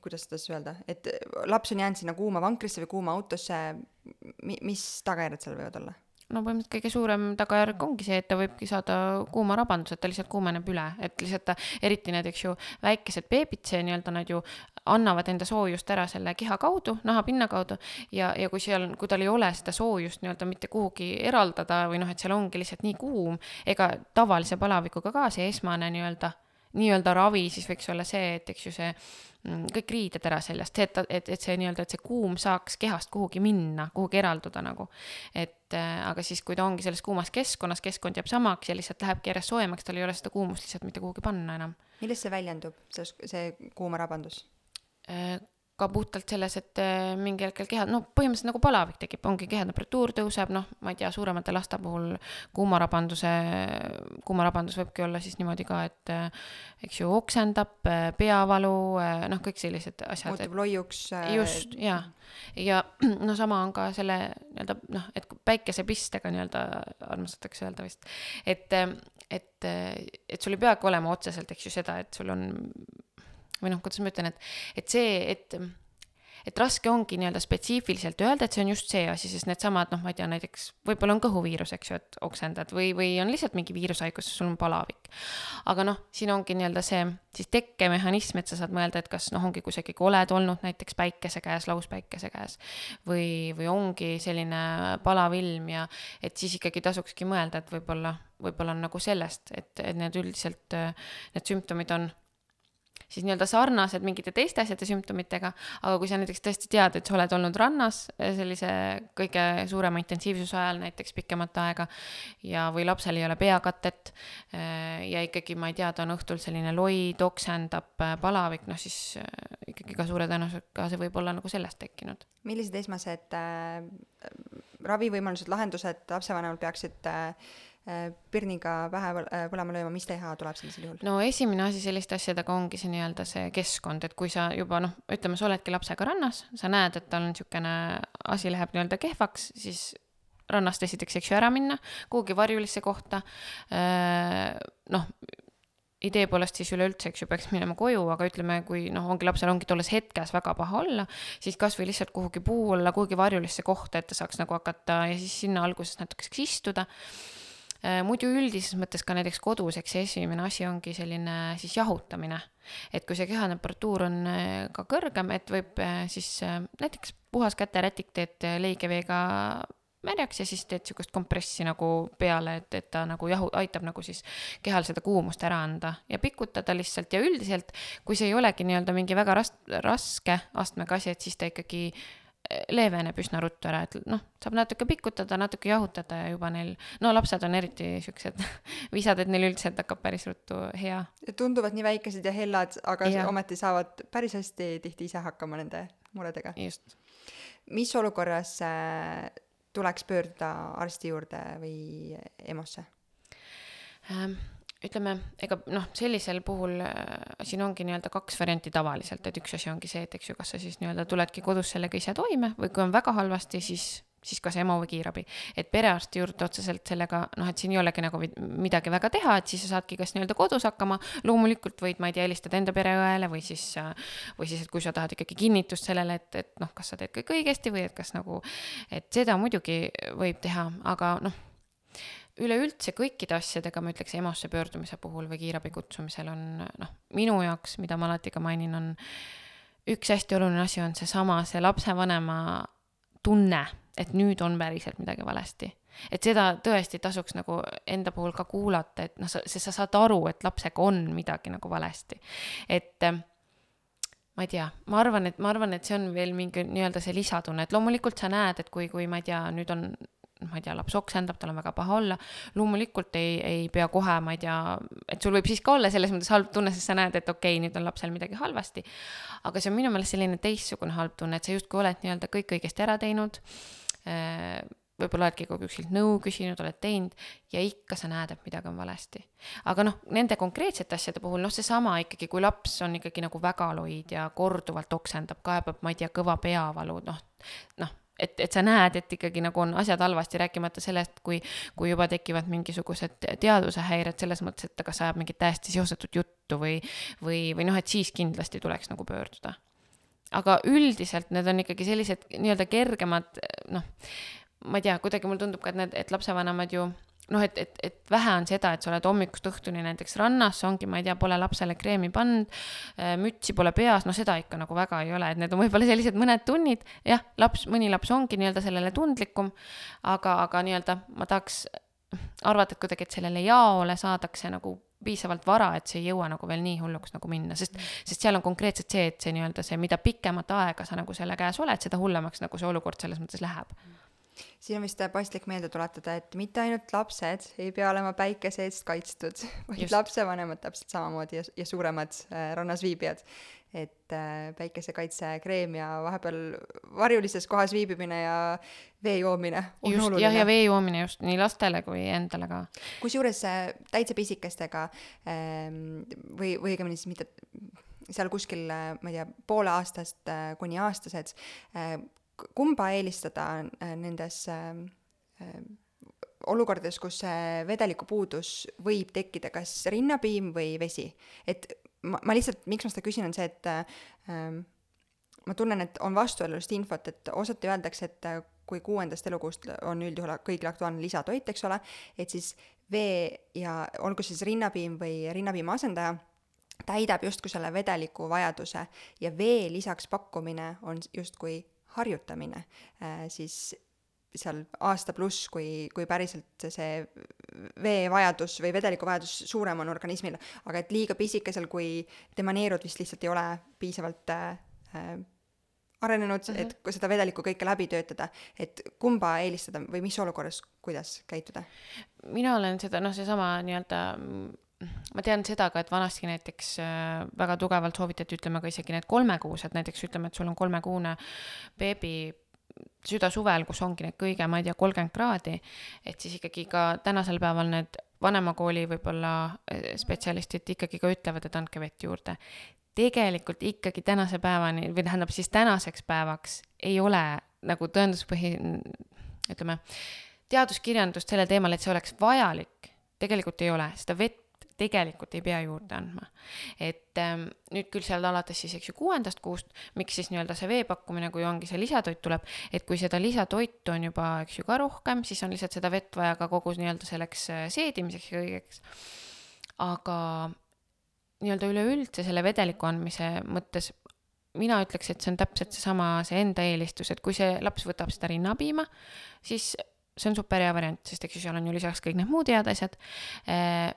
kuidas seda siis öelda, et laps on jäänud sinna kuuma vankrisse või kuuma autosse, mi-, mis tagajärjed seal võivad olla? No põhimõtteliselt kõige suurem tagajärg ongi see, et ta võibki saada kuumarabanduse, et ta lihtsalt kuumeneb üle, et lihtsalt ta, eriti need, eks ju, väikesed beebid, see nii-öelda nad ju annavad enda soojust ära selle keha kaudu, nahapinna kaudu ja, ja kui seal, kui tal ei ole seda soojust nii-öelda mitte kuhugi eraldada või noh, et seal ongi lihtsalt nii kuum, ega tavalise palavikuga ka see esmane nii-öelda nii-öelda ravi siis võiks olla see, et eks ju see kõik riided ära seljast, see, et ta, et, et see nii-öelda, et see kuum saaks kehast kuhugi minna, kuhugi eralduda nagu. et äh, aga siis, kui ta ongi selles kuumas keskkonnas, keskkond jääb samaks ja lihtsalt lähebki järjest soojemaks, tal ei ole seda kuumust lihtsalt mitte kuhugi panna enam. millest see väljendub, see, see kuumarabandus? Äh, ka puhtalt selles, et äh, mingi hetkel keha, no põhimõtteliselt nagu palavik tekib, ongi kehatemperatuur tõuseb, noh, ma ei tea, suuremate laste puhul kuumarabanduse, kuumarabandus võibki olla siis niimoodi ka, et äh, eks ju, oksendab, peavalu, noh, kõik sellised asjad, muutub loiuks äh, just, jaa. ja <clears throat> no sama on ka selle nii-öelda noh, et päikesepistega nii-öelda armastatakse öelda vist, et, et, et sul ei peagi olema otseselt, eks ju, seda, et sul on või noh, kuidas ma ütlen, et, et see, et et raske ongi nii-öelda spetsiifiliselt öelda, et see on just see asi, sest needsamad noh, ma ei tea, näiteks võib-olla on kõhuviirus, eks ju, et oksendad või, või on lihtsalt mingi viirushaigus, sul on palavik. aga noh, siin ongi nii-öelda see siis tekkemehhanism, et sa saad mõelda, et kas noh, ongi kusagil oled olnud näiteks päikese käes, lauspäikese käes või, või ongi selline palav ilm ja et siis ikkagi tasukski mõelda, et võib-olla, võib-olla on nagu sellest, et, et need üldiselt need sümptomid on siis nii-öelda sarnased mingite teiste asjade sümptomitega, aga kui sa näiteks tõesti tead, et sa oled olnud rannas sellise kõige suurema intensiivsuse ajal näiteks pikemat aega ja, või lapsel ei ole peakatet eh, ja ikkagi ma ei tea, ta on õhtul selline loid, oksendab, palavik, noh siis eh, ikkagi ka suure tõenäosusega see võib olla nagu sellest tekkinud. millised esmased äh, ravivõimalused, lahendused lapsevanemal peaksid äh, pirniga pähe äh, põlema lööma, mis teha tuleb sellisel juhul? no esimene asi selliste asjadega ongi see nii-öelda see keskkond, et kui sa juba noh, ütleme, sa oledki lapsega rannas, sa näed, et tal on niisugune asi läheb nii-öelda kehvaks, siis rannast esiteks, eks ju, ära minna kuhugi varjulisse kohta. noh, idee poolest siis üleüldse, eks ju, peaks minema koju, aga ütleme, kui noh, ongi lapsel ongi tolles hetkes väga paha olla, siis kasvõi lihtsalt kuhugi puu alla, kuhugi varjulisse kohta, et ta saaks nagu hakata ja siis sinna alguses natukeseks istuda Äh, muidu üldises mõttes ka näiteks kodus, eks esimene asi ongi selline siis jahutamine. et kui see kehatemperatuur on äh, ka kõrgem, et võib äh, siis näiteks puhas käterätik teed leikeveega märjaks ja siis teed sihukest kompressi nagu peale, et, et ta nagu jahu, aitab nagu siis kehal seda kuumust ära anda ja pikutada lihtsalt ja üldiselt, kui see ei olegi nii-öelda mingi väga ras-, raske astmega asi, et siis ta ikkagi leeveneb üsna ruttu ära, et noh, saab natuke pikutada, natuke jahutada ja juba neil, no lapsed on eriti siuksed <laughs> visad, et neil üldiselt hakkab päris ruttu hea. tunduvad nii väikesed ja hellad, aga ja. ometi saavad päris hästi tihti ise hakkama nende muredega. just. mis olukorras äh, tuleks pöörduda arsti juurde või EMO-sse ähm,? Ütleme, ega noh, sellisel puhul äh, siin ongi nii-öelda kaks varianti tavaliselt, et üks asi ongi see, et eks ju, kas sa siis nii-öelda tuledki kodus sellega ise toime või kui on väga halvasti, siis, siis kas EMO või kiirabi. et perearsti juurde otseselt sellega, noh, et siin ei olegi nagu midagi väga teha, et siis sa saadki kas nii-öelda kodus hakkama, loomulikult võid, ma ei tea, helistada enda pereõele või siis, või siis, et kui sa tahad ikkagi kinnitust sellele, et, et noh, kas sa teed kõik õigesti või et kas nagu, et seda muidugi võib teha, aga noh üleüldse kõikide asjadega, ma ütleks EMO-sse pöördumise puhul või kiirabi kutsumisel on noh, minu jaoks, mida ma alati ka mainin, on üks hästi oluline asi on seesama, see lapsevanema tunne, et nüüd on päriselt midagi valesti. et seda tõesti tasuks nagu enda puhul ka kuulata, et noh, sa, sa saad aru, et lapsega on midagi nagu valesti. et ma ei tea, ma arvan, et ma arvan, et see on veel mingi nii-öelda see lisatunne, et loomulikult sa näed, et kui, kui ma ei tea, nüüd on ma ei tea, laps oksendab, tal on väga paha olla, loomulikult ei, ei pea kohe, ma ei tea, et sul võib siis ka olla selles mõttes halb tunne, sest sa näed, et okei okay,, nüüd on lapsel midagi halvasti. aga see on minu meelest selline teistsugune halb tunne, et sa justkui oled nii-öelda kõik õigesti ära teinud, äh, võib-olla oledki kogu aeg nõu küsinud, oled teinud ja ikka sa näed, et midagi on valesti. aga noh, nende konkreetsete asjade puhul, noh, seesama ikkagi, kui laps on ikkagi nagu väga loid ja korduvalt oksendab, kaebab, ma ei tea, kõva peavalu, noh, noh et, et sa näed, et ikkagi nagu on asjad halvasti, rääkimata sellest, kui, kui juba tekivad mingisugused teadvusehäired selles mõttes, et ta kas ajab mingit täiesti seosetut juttu või, või, või noh, et siis kindlasti tuleks nagu pöörduda. aga üldiselt need on ikkagi sellised nii-öelda kergemad, noh, ma ei tea, kuidagi mulle tundub ka, et need, et lapsevanemad ju noh, et, et, et vähe on seda, et sa oled hommikust õhtuni näiteks rannas, ongi, ma ei tea, pole lapsele kreemi pannud, äh, mütsi pole peas, no seda ikka nagu väga ei ole, et need on võib-olla sellised mõned tunnid, jah, laps, mõni laps ongi nii-öelda sellele tundlikum, aga, aga nii-öelda ma tahaks arvata, et kuidagi, et sellele jaole saadakse nagu piisavalt vara, et see ei jõua nagu veel nii hulluks nagu minna, sest, sest seal on konkreetselt see, et see nii-öelda see, mida pikemat aega sa nagu selle käes oled, seda hullemaks nagu see olukord selles mõttes läheb. mm siin on vist paslik meelde tuletada, et mitte ainult lapsed ei pea olema päikese eest kaitstud, <laughs> vaid Just. lapsevanemad täpselt samamoodi ja, ja suuremad äh, rannas viibijad. et äh, päikesekaitsekreem ja vahepeal varjulises kohas viibimine ja vee joomine on just, oluline. jah, ja vee joomine just nii lastele kui endale ka. kusjuures äh, täitsa pisikestega ähm, või, või õigemini siis mitte seal kuskil, äh, ma ei tea, pooleaastast äh, kuni aastased äh, kumba eelistada äh, nendes äh, äh, olukordades, kus see vedeliku puudus võib tekkida, kas rinnapiim või vesi? et ma, ma lihtsalt, miks ma seda küsin, on see, et ähm, ma tunnen, et on vastuolulist infot, et osati öeldakse, et kui kuuendast elukuust on üldjuhul kõigil aktuaalne lisatoit, eks ole, et siis vee ja olgu siis rinnapiim või rinnapiima asendaja, täidab justkui selle vedeliku vajaduse ja vee lisaks pakkumine on justkui harjutamine, äh, siis seal aasta pluss, kui, kui päriselt see veevajadus või vedeliku vajadus suurem on organismil, aga et liiga pisikesel, kui tema neerud vist lihtsalt ei ole piisavalt äh, arenenud mm, -hmm. et mhm. seda vedelikku kõike läbi töötada, et kumba eelistada või mis olukorras, kuidas käituda? mina olen seda, noh, seesama nii-öelda ma tean seda ka, et vanasti näiteks äh, väga tugevalt soovitati, ütleme ka isegi need kolmekuused, näiteks ütleme, et sul on kolmekuune beebi südasuvel, kus ongi need kõige, ma ei tea, kolmkümmend kraadi, et siis ikkagi ka tänasel päeval need vanemakooli võib-olla äh, spetsialistid ikkagi ka ütlevad, et andke vett juurde. tegelikult ikkagi tänase päevani või tähendab siis tänaseks päevaks ei ole nagu tõenduspõhi, ütleme, teaduskirjandust sellel teemal, et see oleks vajalik, tegelikult ei ole, seda vett tegelikult ei pea juurde andma. et ähm, nüüd küll seal alates siis, eks ju, kuuendast kuust, miks siis nii-öelda see vee pakkumine, kui ongi see lisatoit tuleb, et kui seda lisatoitu on juba, eks ju, ka rohkem, siis on lihtsalt seda vett vaja ka kogu nii-öelda selleks äh, seedimiseks ja kõigeks. aga nii-öelda üleüldse selle vedeliku andmise mõttes mina ütleks, et see on täpselt seesama, see enda eelistus, et kui see laps võtab seda rinnapiima, siis see on super hea variant, sest eks ju seal on ju lisaks kõik need muud head asjad eh,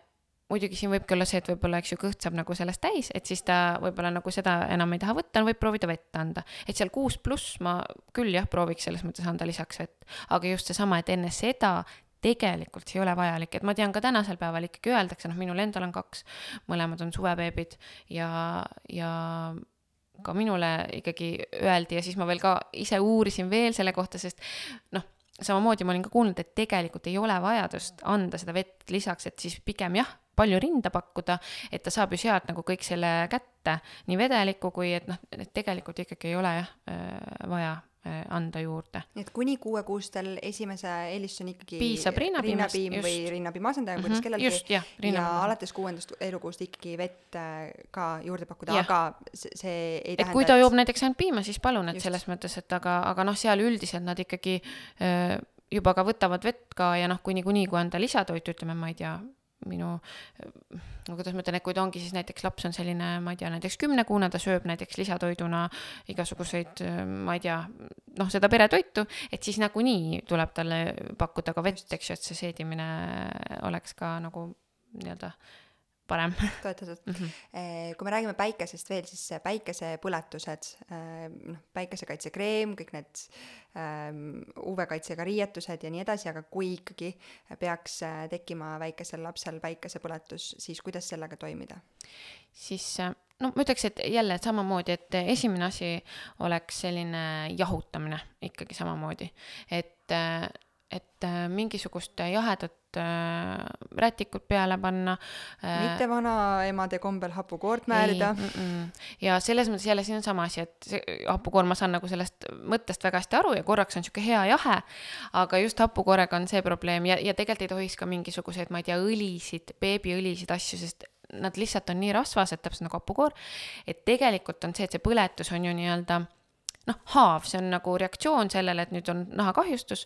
muidugi siin võibki olla see, et võib-olla, eks ju, kõht saab nagu sellest täis, et siis ta võib-olla nagu seda enam ei taha võtta, võib proovida vett anda. et seal kuus pluss ma küll jah, prooviks selles mõttes anda lisaks vett, aga just seesama, et enne seda tegelikult see ei ole vajalik, et ma tean ka tänasel päeval ikkagi öeldakse, noh, minul endal on kaks, mõlemad on suvebeebid ja, ja ka minule ikkagi öeldi ja siis ma veel ka ise uurisin veel selle kohta, sest noh, samamoodi ma olin ka kuulnud, et tegelikult ei ole vajadust anda seda vett lisaks, et siis pigem jah, palju rinda pakkuda, et ta saab ju sealt nagu kõik selle kätte, nii vedelikku kui et noh, et tegelikult ikkagi ei ole jah äh, vaja Äh, anda juurde. et kuni kuuekuustel esimese eelistus on ikkagi piisab rinnapiimast, rinnapiim just. või rinnapiima asendaja, kuidas mm -hmm, kellelgi. just, jah. ja alates kuuendast elukuust ikkagi vett äh, ka juurde pakkuda, aga see ei tähenda. et kui ta joob näiteks ainult piima, siis palun, et just. selles mõttes, et aga, aga noh, seal üldiselt nad ikkagi öö, juba ka võtavad vett ka ja noh, kui niikuinii, kui anda lisatoitu, ütleme, ma ei tea, minu, no kuidas ma ütlen, et kui ta ongi siis näiteks laps on selline, ma ei tea, näiteks kümnekuune, ta sööb näiteks lisatoiduna igasuguseid, ma ei tea, noh, seda peretoitu, et siis nagunii tuleb talle pakkuda ka vett, eks ju, et see seedimine oleks ka nagu nii-öelda parem. toetatud mm. -hmm. kui me räägime päikesest veel, siis päikesepõletused, eh, noh, päikesekaitsekreem, kõik need ähm, UV-kaitsega riietused ja nii edasi, aga kui ikkagi peaks eh, tekkima väikesel lapsel päikesepõletus, siis kuidas sellega toimida? siis no ma ütleks, et jälle samamoodi, et esimene asi oleks selline jahutamine ikkagi samamoodi, et, et mingisugust jahedat äh, rätikut peale panna äh,. mitte vanaemade kombel hapukoort määrida. Ja selles mõttes jälle siin on sama asi, et see hapukoor, ma saan nagu sellest mõttest väga hästi aru ja korraks on sihuke hea jahe, aga just hapukoorega on see probleem ja, ja tegelikult ei tohiks ka mingisuguseid, ma ei tea, õlisid, beebiõlisid, asju, sest nad lihtsalt on nii rasvased, täpselt nagu hapukoor, et tegelikult on see, et see põletus on ju nii-öelda noh, haav, see on nagu reaktsioon sellele, et nüüd on nahakahjustus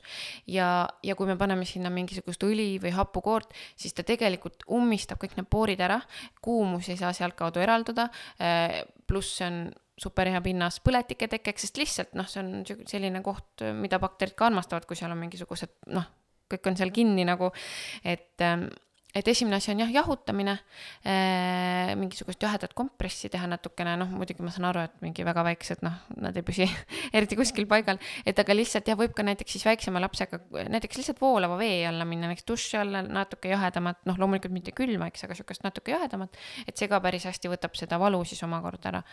ja, ja kui me paneme sinna mingisugust õli või hapukoort, siis ta tegelikult ummistab kõik need poorid ära, kuumus ei saa sealtkaudu eralduda, eh, pluss see on super hea pinnas põletike tekkeks, sest lihtsalt noh, see on selline koht, mida bakterid ka armastavad, kui seal on mingisugused noh, kõik on seal kinni nagu, et ähm, et esimene asi on jah, jahutamine äh,, mingisugust jahedat kompressi teha natukene, noh muidugi ma saan aru, et mingi väga väiksed, noh, nad ei püsi <laughs> eriti kuskil paigal, et aga lihtsalt jah, võib ka näiteks siis väiksema lapsega näiteks lihtsalt voolava vee alla minna, näiteks duši alla natuke jahedamat, noh, loomulikult mitte külma, eks, aga sihukest natuke jahedamat, et see ka päris hästi võtab seda valu siis omakorda ära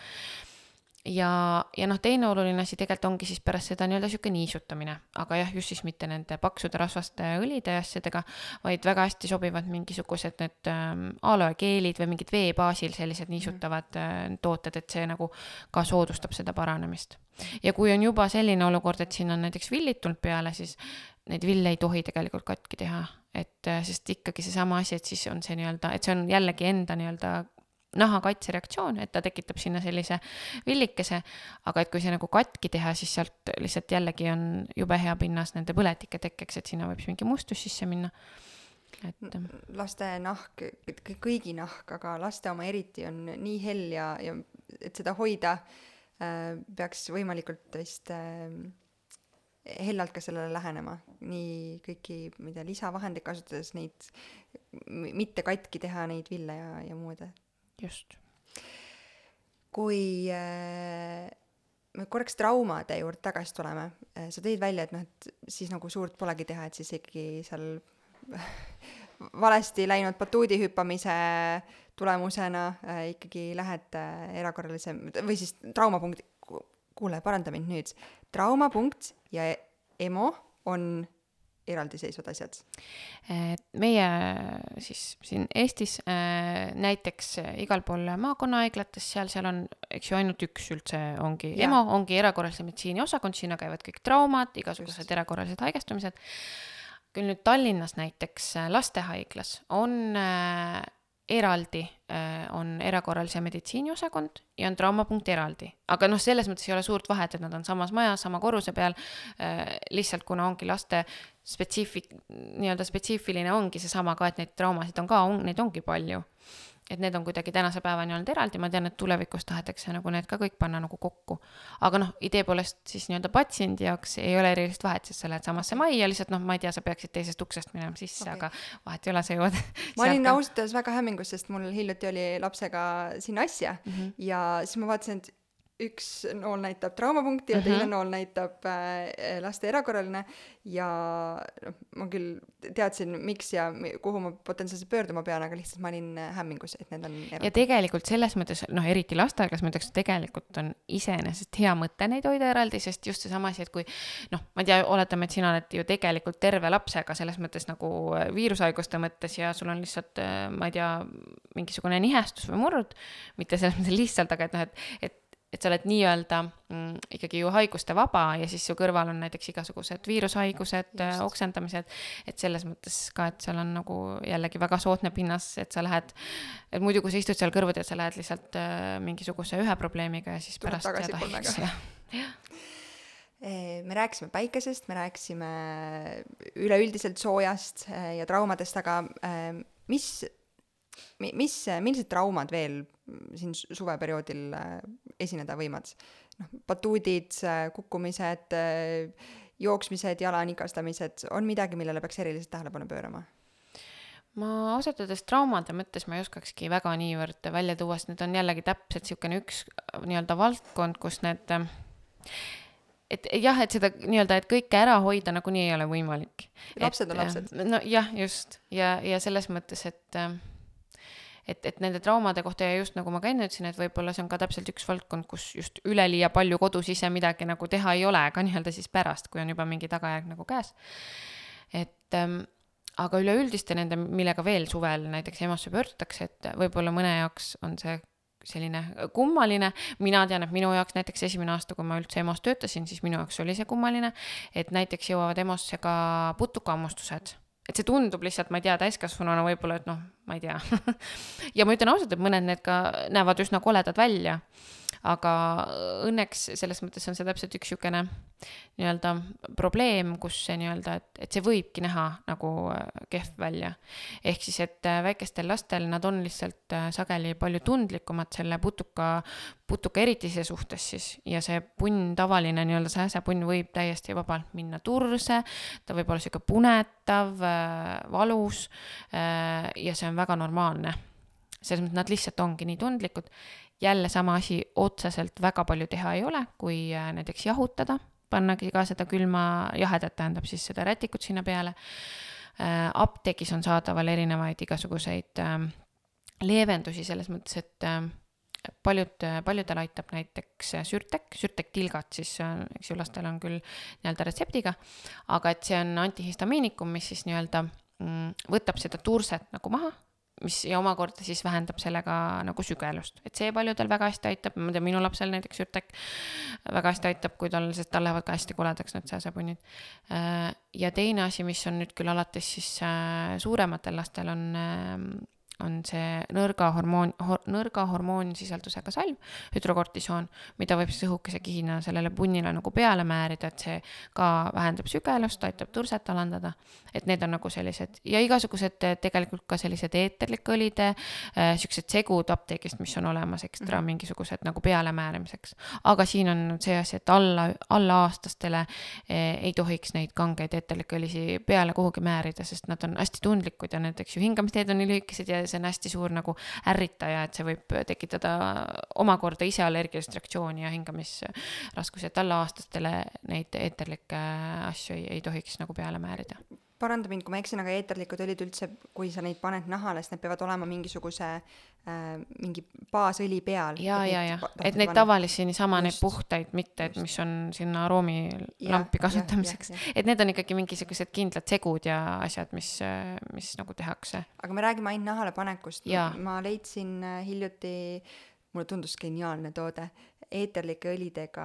ja, ja noh, teine oluline asi tegelikult ongi siis pärast seda nii-öelda sihuke niisutamine, aga jah, just siis mitte nende paksude rasvaste õlide ja asjadega, vaid väga hästi sobivad mingisugused need ähm, aloekeelid või mingid vee baasil sellised niisutavad äh, tooted, et see nagu ka soodustab seda paranemist. ja kui on juba selline olukord, et siin on näiteks villid tulnud peale, siis neid ville ei tohi tegelikult katki teha, et äh, sest ikkagi seesama asi, et siis on see nii-öelda, et see on jällegi enda nii-öelda nahakaitsereaktsioon, et ta tekitab sinna sellise villikese, aga et kui see nagu katki teha, siis sealt lihtsalt jällegi on jube hea pinnas nende põletike tekkeks, et sinna võib siis mingi mustus sisse minna. et laste nahk, kõigi nahk, aga laste oma eriti on nii hell ja, ja et seda hoida äh, peaks võimalikult vist äh, hellalt ka sellele lähenema, nii kõiki, ma ei tea, lisavahendeid kasutades neid, mitte katki teha neid ville ja, ja muud, et just. kui äh, me korraks traumade juurde tagasi tuleme, äh, sa tõid välja, et noh, et siis nagu suurt polegi teha, et siis ikkagi seal <laughs> valesti läinud batuudi hüppamise tulemusena äh, ikkagi lähed äh, erakorralise või siis traumapunkti, kuule, paranda mind nüüd, traumapunkt ja EMO on eraldiseisvad asjad? meie siis siin Eestis äh, näiteks igal pool maakonnahaiglates, seal, seal on, eks ju, ainult üks üldse ongi ja. EMO, ongi erakorralise meditsiini osakond, sinna käivad kõik traumad, igasugused Just. erakorralised haigestumised. küll nüüd Tallinnas näiteks lastehaiglas on eraldi äh, on erakorralise meditsiini osakond ja on traumapunkt eraldi. aga noh, selles mõttes ei ole suurt vahet, et nad on samas majas, sama korruse peal äh,, lihtsalt kuna ongi laste spetsiifik-, nii-öelda spetsiifiline ongi seesama ka, et neid traumasid on ka, on, neid ongi palju et need on kuidagi tänase päevani olnud eraldi, ma tean, et tulevikus tahetakse nagu need ka kõik panna nagu kokku. aga noh, idee poolest siis nii-öelda patsiendi jaoks ei ole erilist vahet, sest sa lähed samasse majja, lihtsalt noh, ma ei tea, sa peaksid teisest uksest minema sisse okay., aga vahet ei ole, sa jõuad <laughs> ma olin ausalt öeldes väga hämmingus, sest mul hiljuti oli lapsega siin asja mm -hmm. ja siis ma vaatasin, et üks nool näitab traumapunkti ja mm -hmm. teine nool näitab äh, laste erakorraline ja noh, ma küll teadsin, miks ja kuhu ma potentsiaalselt pöörduma pean, aga lihtsalt ma olin äh, hämmingus, et need on eraldi. ja tegelikult selles mõttes, noh, eriti lasteaegas ma ütleks, tegelikult on iseenesest hea mõte neid hoida eraldi, sest just seesama asi, et kui noh, ma ei tea, oletame, et sina oled ju tegelikult terve lapsega selles mõttes nagu äh, viirushaiguste mõttes ja sul on lihtsalt, äh, ma ei tea, mingisugune nihestus või murd, mitte selles mõttes lihtsalt, aga et noh, et, et et sa oled nii-öelda mm, ikkagi ju haiguste vaba ja siis su kõrval on näiteks igasugused viirushaigused, oksendamised, et selles mõttes ka, et seal on nagu jällegi väga soodne pinnas, et sa lähed, et muidu, kui sa istud seal kõrvuti, et sa lähed lihtsalt äh, mingisuguse ühe probleemiga ja siis Tuleb pärast jääd haigeks ja, jah. <laughs> Me rääkisime päikesest, me rääkisime üleüldiselt soojast äh, ja traumadest, aga äh, mis mis, millised traumad veel siin suveperioodil äh, esineda võivad? noh, batuudid, äh, kukkumised, äh, jooksmised, jalanikastamised, on midagi, millele peaks erilist tähelepanu pöörama? ma ausalt öeldes traumade mõttes ma ei oskakski väga niivõrd välja tuua, sest need on jällegi täpselt niisugune üks nii-öelda valdkond, kus need et jah, et seda nii-öelda, et kõike ära hoida nagunii ei ole võimalik. lapsed on lapsed. nojah, just ja, ja selles mõttes, et äh, et, et nende traumade kohta ja just nagu ma ka enne ütlesin, et võib-olla see on ka täpselt üks valdkond, kus just üleliia palju kodus ise midagi nagu teha ei ole, ka nii-öelda siis pärast, kui on juba mingi tagajärg nagu käes. et ähm, aga üleüldiste nende, millega veel suvel näiteks EMO-sse pöördutakse, et võib-olla mõne jaoks on see selline kummaline, mina tean, et minu jaoks näiteks esimene aasta, kui ma üldse EMO-s töötasin, siis minu jaoks oli see kummaline, et näiteks jõuavad EMO-sse ka putukahammustused et see tundub lihtsalt, ma ei tea, täiskasvanuna võib-olla, et noh, ma ei tea. <laughs> Ja ma ütlen ausalt, et mõned need ka näevad üsna koledad välja aga õnneks selles mõttes on see täpselt üks niisugune nii-öelda probleem, kus see nii-öelda, et, et see võibki näha nagu äh, kehv välja. ehk siis, et äh, väikestel lastel nad on lihtsalt äh, sageli palju tundlikumad selle putuka, putuka eritise suhtes siis. Ja see punn, tavaline nii-öelda sääsepunn võib täiesti vabalt minna turse, ta võib olla niisugune punetav, valus ja see on väga normaalne. Selles mõttes nad lihtsalt ongi nii tundlikud jälle sama asi, otseselt väga palju teha ei ole, kui äh, näiteks jahutada, pannagi ka seda külma, jahedat tähendab siis seda rätikut sinna peale. Äh, apteegis on saadaval erinevaid igasuguseid ähm, leevendusi selles mõttes, et ähm, paljud, paljudel aitab näiteks sürtek, sürtektilgat siis, eks ju, lastel on küll nii-öelda retseptiga, aga et see on antihistamiinikum, mis siis nii-öelda mm, võtab seda turset nagu maha mis ja omakorda siis vähendab sellega nagu sügelust, et see paljudel väga hästi aitab, ma tean, minu lapsel näiteks Jürtek väga hästi aitab, kui tal, sest tal lähevad ka hästi koledaks need sääsepunnid. Äh, ja teine asi, mis on nüüd küll alates siis äh, suurematel lastel on ähm, on see nõrga hormoon hor,, nõrga hormoonsisaldusega salv, hüdrokortisoon, mida võib siis õhukese kihina sellele punnile nagu peale määrida, et see ka vähendab sügelust, aitab turset alandada. et need on nagu sellised ja igasugused tegelikult ka sellised eeterlikõlide äh,, siuksed segud apteegist, mis on olemas ekstra -hmm. mingisugused nagu pealemääramiseks. aga siin on see asi, et alla, allaaastastele äh, ei tohiks neid kangeid eeterlikõlisi peale kuhugi määrida, sest nad on hästi tundlikud ja näiteks ju hingamisteed on nii lühikesed ja see on hästi suur nagu ärritaja, et see võib tekitada omakorda ise allergilist reaktsiooni ja hingamisraskusi, et allaaastastele neid eeterlikke asju ei, ei tohiks nagu peale määrida paranda mind, kui ma eksin, aga eeterlikud õlid üldse, kui sa neid paned nahale, siis need peavad olema mingisuguse äh, mingi baasõli peal. ja, ja, ja, et neid tavalisi niisama neid puhtaid, mitte et mis on sinna aroomilampi kasutamiseks, et need on ikkagi mingisugused kindlad segud ja asjad, mis, mis nagu tehakse. aga me räägime ainult nahale panekust. ma leidsin äh, hiljuti mulle tundus geniaalne toode, eeterlike õlidega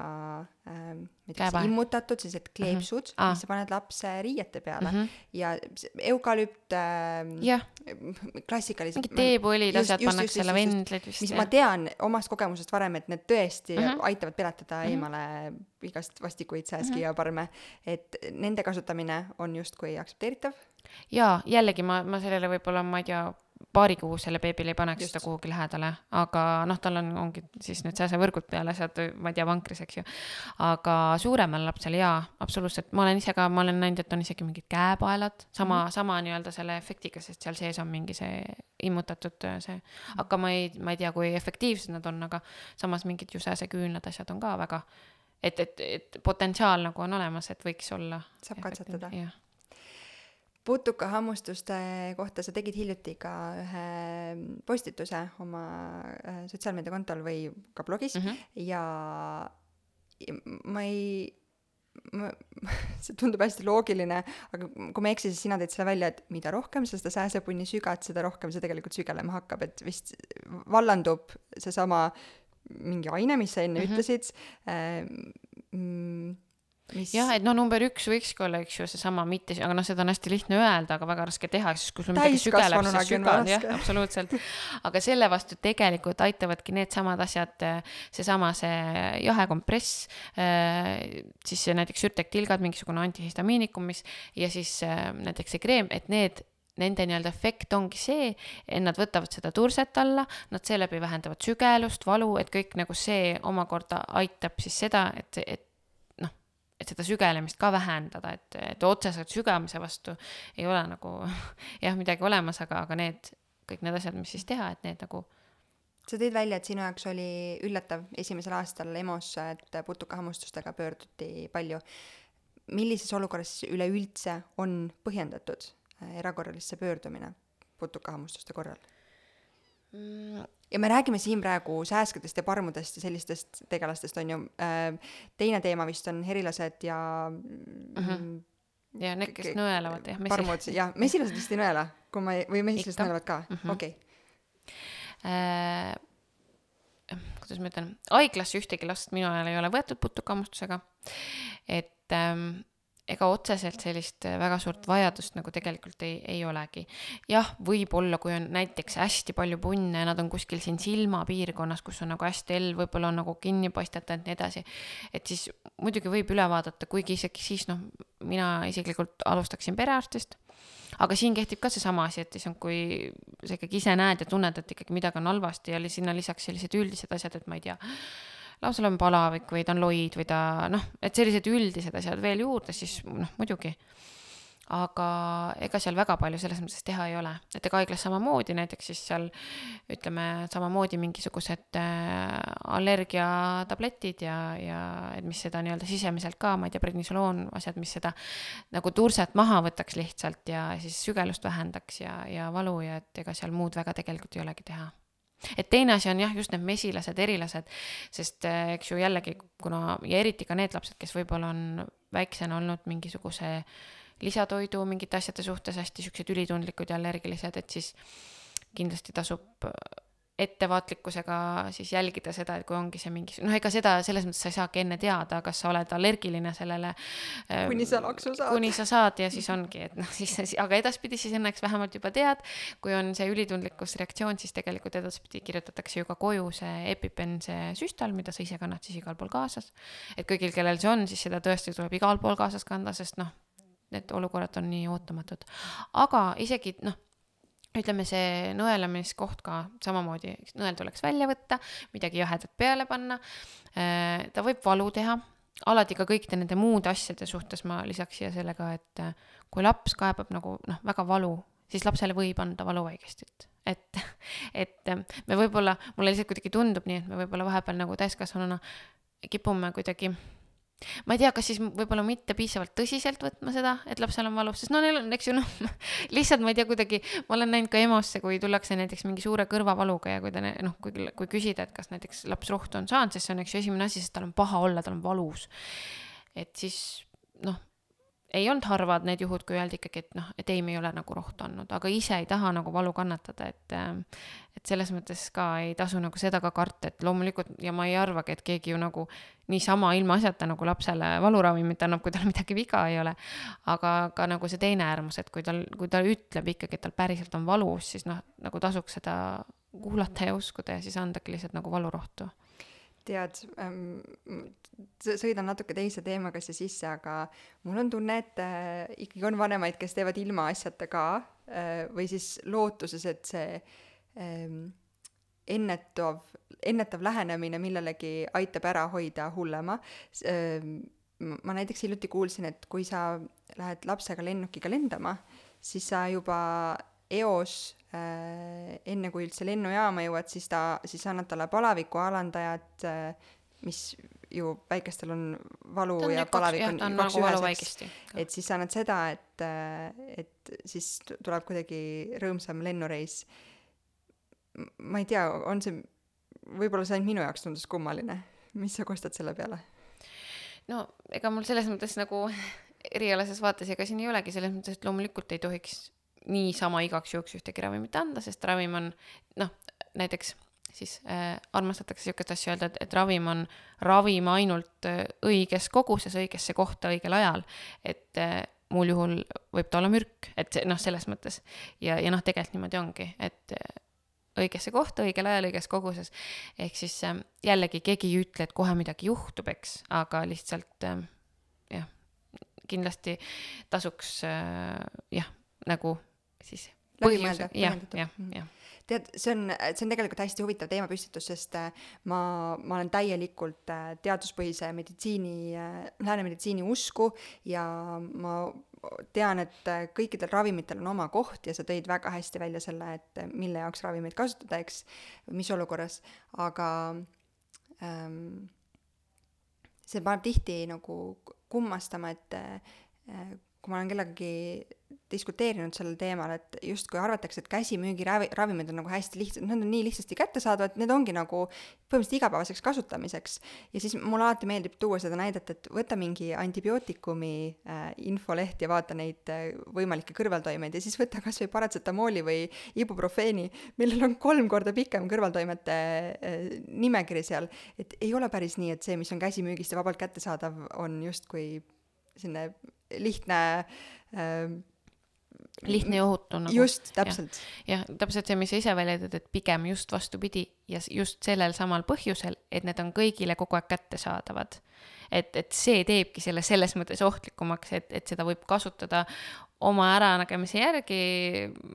ähm, ma ei tea, kas immutatud sellised kleepsud mm. -hmm. mis sa paned lapse riiete peale mm Mhm. -hmm. ja eukalüpt ähm, jah, klassikalised mingid teepuolid, just- asjad pannakse just- selle just- vendlid vist mis ja ma tean omast kogemusest varem, et need tõesti mm Mhm. -hmm. aitavad peletada Mhm. eemale igast vastikuid sääski mm Mhm. -hmm. ja parme, et nende kasutamine on justkui aktsepteeritav. jaa, jällegi ma, ma sellele võib-olla, ma ei tea, paarikuusele beebile ei paneks Just. seda kuhugi lähedale, aga noh, tal on, ongi siis need sääsevõrgud peal asjad, ma ei tea, vankris, eks ju. aga suuremal lapsel jaa, absoluutselt, ma olen ise ka, ma olen näinud, et on isegi mingid käepaelad, sama mm, -hmm. sama nii-öelda selle efektiga, sest seal sees on mingi see immutatud äh, see, aga ma ei, ma ei tea, kui efektiivsed nad on, aga samas mingid ju sääseküünlad, asjad on ka väga, et, et, et potentsiaal nagu on olemas, et võiks olla. Saab katsetada. jah putukahammustuste kohta sa tegid hiljuti ka ühe postituse oma äh, sotsiaalmeediakontol või ka blogis mm. mm -hmm. ja ma ei ma, <laughs> see tundub hästi loogiline, aga kui ma ei eksi, siis sina tõid selle välja, et mida rohkem sa seda sääsepunni sügad, seda rohkem see tegelikult sügelema hakkab, et vist vallandub seesama mingi aine, mis sa enne mm. -hmm. ütlesid äh,, mis jah, et noh, number üks võikski olla, eks ju, seesama mitte, aga noh, seda on hästi lihtne öelda, aga väga raske teha, sest kui sul midagi sügeleb, siis raske. jah, absoluutselt. aga selle vastu tegelikult aitavadki needsamad asjad, seesama see jahekompress, siis see näiteks sürtektilgad, mingisugune antihistamiinikum, mis ja siis äh, näiteks see kreem, et need nende nii-öelda efekt ongi see, et nad võtavad seda turset alla, nad seeläbi vähendavad sügelust, valu, et kõik nagu see omakorda aitab siis seda, et, et et seda sügelemist ka vähendada, et, et otseselt sügamise vastu ei ole nagu <laughs> jah, midagi olemas, aga, aga need kõik need asjad, mis siis teha, et need nagu sa tõid välja, et sinu jaoks oli üllatav esimesel aastal EMO-sse, et putukahammustustega pöörduti palju. millises olukorras üleüldse on põhjendatud erakorralisse pöördumine putukahammustuste korral? Mm, ja me räägime siin praegu sääskedest ja parmudest ja sellistest tegelastest, on ju. teine teema vist on herilased ja mm Mhm. ja need, kes nõelavad jah, parmud, jah, mesilased vist ei nõela, kui ma ei, või mesilased nõelavad ka, Mhm. okei. äh, kuidas ma ütlen, haiglasse ühtegi last minu ajal ei ole võetud putukammustusega. et ähm, ega otseselt sellist äh, väga suurt vajadust nagu tegelikult ei, ei olegi. jah, võib-olla, kui on näiteks hästi palju punne ja nad on kuskil siin silmapiirkonnas, kus on nagu hästi hell, võib-olla on nagu kinni paistetatud ja nii edasi, et siis muidugi võib üle vaadata, kuigi isegi siis noh, mina isiklikult alustaksin perearstist aga siin kehtib ka seesama asi, et issand, kui sa ikkagi ise näed ja tunned, et ikkagi midagi on halvasti ja sinna lisaks sellised üldised asjad, et ma ei tea, lapsel on palavik või ta on loid või ta noh, et sellised üldised asjad veel juurde, siis noh, muidugi. aga ega seal väga palju selles mõttes teha ei ole, et ega haiglas samamoodi näiteks siis seal ütleme samamoodi mingisugused äh, allergiatabletid ja, ja et mis seda nii-öelda sisemiselt ka, ma ei tea, prednisoloon, asjad, mis seda nagu turset maha võtaks lihtsalt ja siis sügelust vähendaks ja, ja valu ja et ega seal muud väga tegelikult ei olegi teha et teine asi on jah, just need mesilased, erilased, sest äh, eks ju jällegi, kuna ja eriti ka need lapsed, kes võib-olla on väiksena olnud mingisuguse lisatoidu mingite asjade suhtes hästi siuksed ülitundlikud ja allergilised, et siis kindlasti tasub ettevaatlikkusega siis jälgida seda, et kui ongi see mingi, noh, ega seda selles mõttes sa ei saagi enne teada, kas sa oled allergiline sellele. kuni sa laksu saad. kuni sa saad ja siis ongi, et noh, siis, aga edaspidi siis õnneks vähemalt juba tead, kui on see ülitundlikkusreaktsioon, siis tegelikult edaspidi kirjutatakse ju ka koju see EpiPen, see süstal, mida sa ise kannad siis igal pool kaasas. et kõigil, kellel see on, siis seda tõesti tuleb igal pool kaasas kanda, sest noh, need olukorrad on nii ootamatud. aga isegi noh ütleme, see nõelamiskoht ka samamoodi, nõel tuleks välja võtta, midagi jahedat peale panna. ta võib valu teha, alati ka kõikide nende muude asjade suhtes ma lisaks siia selle ka, et kui laps kaebab nagu noh, väga valu, siis lapsele võib anda valuvaigestit. et, et <laughs> me võib-olla, mulle lihtsalt kuidagi tundub nii, et me võib-olla vahepeal nagu täiskasvanuna kipume kuidagi ma ei tea, kas siis võib-olla mitte piisavalt tõsiselt võtma seda, et lapsel on valus, sest no neil on, eks ju noh, <laughs> lihtsalt ma ei tea, kuidagi ma olen näinud ka EMO-sse, kui tullakse näiteks mingi suure kõrvavaluga ja kui ta noh, kui, kui küsida, et kas näiteks laps rohtu on saanud, sest see on, eks ju, esimene asi, sest tal on paha olla, tal on valus. et siis noh, ei olnud harvad need juhud, kui öeldi ikkagi, et noh, et ei, me ei ole nagu rohtu andnud, aga ise ei taha nagu valu kannatada, et et selles mõttes ka ei tasu nagu seda ka karta, et loomulikult ja ma ei arvagi, et keegi ju nagu niisama ilmaasjata nagu lapsele valuravimit annab, kui tal midagi viga ei ole. aga ka nagu see teine äärmus, et kui tal, kui ta ütleb ikkagi, et tal päriselt on valus, siis noh, nagu tasuks seda kuulata ja uskuda ja siis andagi lihtsalt nagu valurohtu tead ähm,, sõidan natuke teise teemaga siia sisse, aga mul on tunne, et äh, ikkagi on vanemaid, kes teevad ilmaasjata ka äh, või siis lootuses, et see ähm, ennetav, ennetav lähenemine millelegi aitab ära hoida hullema ähm,. ma näiteks hiljuti kuulsin, et kui sa lähed lapsega lennukiga lendama, siis sa juba eos äh, enne kui üldse lennujaama jõuad, siis ta, siis annad talle palaviku alandajat äh,, mis ju väikestel on valu on ja palavik on on kaks nagu valu ühes, eks. vaigesti. et siis annad seda, et, äh, et siis tuleb kuidagi rõõmsam lennureis. Ma ei tea, on see, võib-olla see ainult minu jaoks tundus kummaline. mis sa kostad selle peale? no ega mul selles mõttes nagu <laughs> erialases vaates ega siin ei olegi, selles mõttes, et loomulikult ei tohiks niisama igaks juhuks ühtegi ravimit anda, sest ravim on noh, näiteks siis äh, armastatakse niisugust asja öelda, et, et ravim on ravim ainult äh, õiges koguses, õigesse kohta, õigel ajal. et äh, muul juhul võib ta olla mürk, et noh, selles mõttes. ja, ja noh, tegelikult niimoodi ongi, et äh, õigesse kohta, õigel ajal, õiges koguses. ehk siis äh, jällegi keegi ei ütle, et kohe midagi juhtub, eks, aga lihtsalt äh, jah, kindlasti tasuks äh, jah, nagu siis Läbi põhjuse- mõelda, jah, põhjendatud. jah, Mhm. jah. tead, see on, see on tegelikult hästi huvitav teemapüstitus, sest äh, ma, ma olen täielikult äh, teaduspõhise meditsiini, läänemeditsiini usku ja ma tean, et äh, kõikidel ravimitel on oma koht ja sa tõid väga hästi välja selle, et äh, mille jaoks ravimeid kasutada, eks, mis olukorras, aga ähm, see paneb tihti nagu kummastama, et äh, kui ma olen kellegagi diskuteerinud sellel teemal, et justkui arvatakse, et käsimüügi ravi, ravimid on nagu hästi lihtsad, nad on nii lihtsasti kättesaadavad, need ongi nagu põhimõtteliselt igapäevaseks kasutamiseks. ja siis mulle alati meeldib tuua seda näidet, et võta mingi antibiootikumi äh, infoleht ja vaata neid äh, võimalikke kõrvaltoimeid ja siis võta kas või paratsetamooli või ibuprofeeni, millel on kolm korda pikem kõrvaltoimete äh, nimekiri seal. et ei ole päris nii, et see, mis on käsimüügist ja vabalt kättesaadav, on justkui selline lihtne äh, lihtne ja ohutu nagu. just, täpselt. jah, täpselt see, mis sa ise välja tõid, et pigem just vastupidi ja just sellel samal põhjusel, et need on kõigile kogu aeg kättesaadavad. et, et see teebki selle selles mõttes ohtlikumaks, et, et seda võib kasutada oma äranägemise järgi,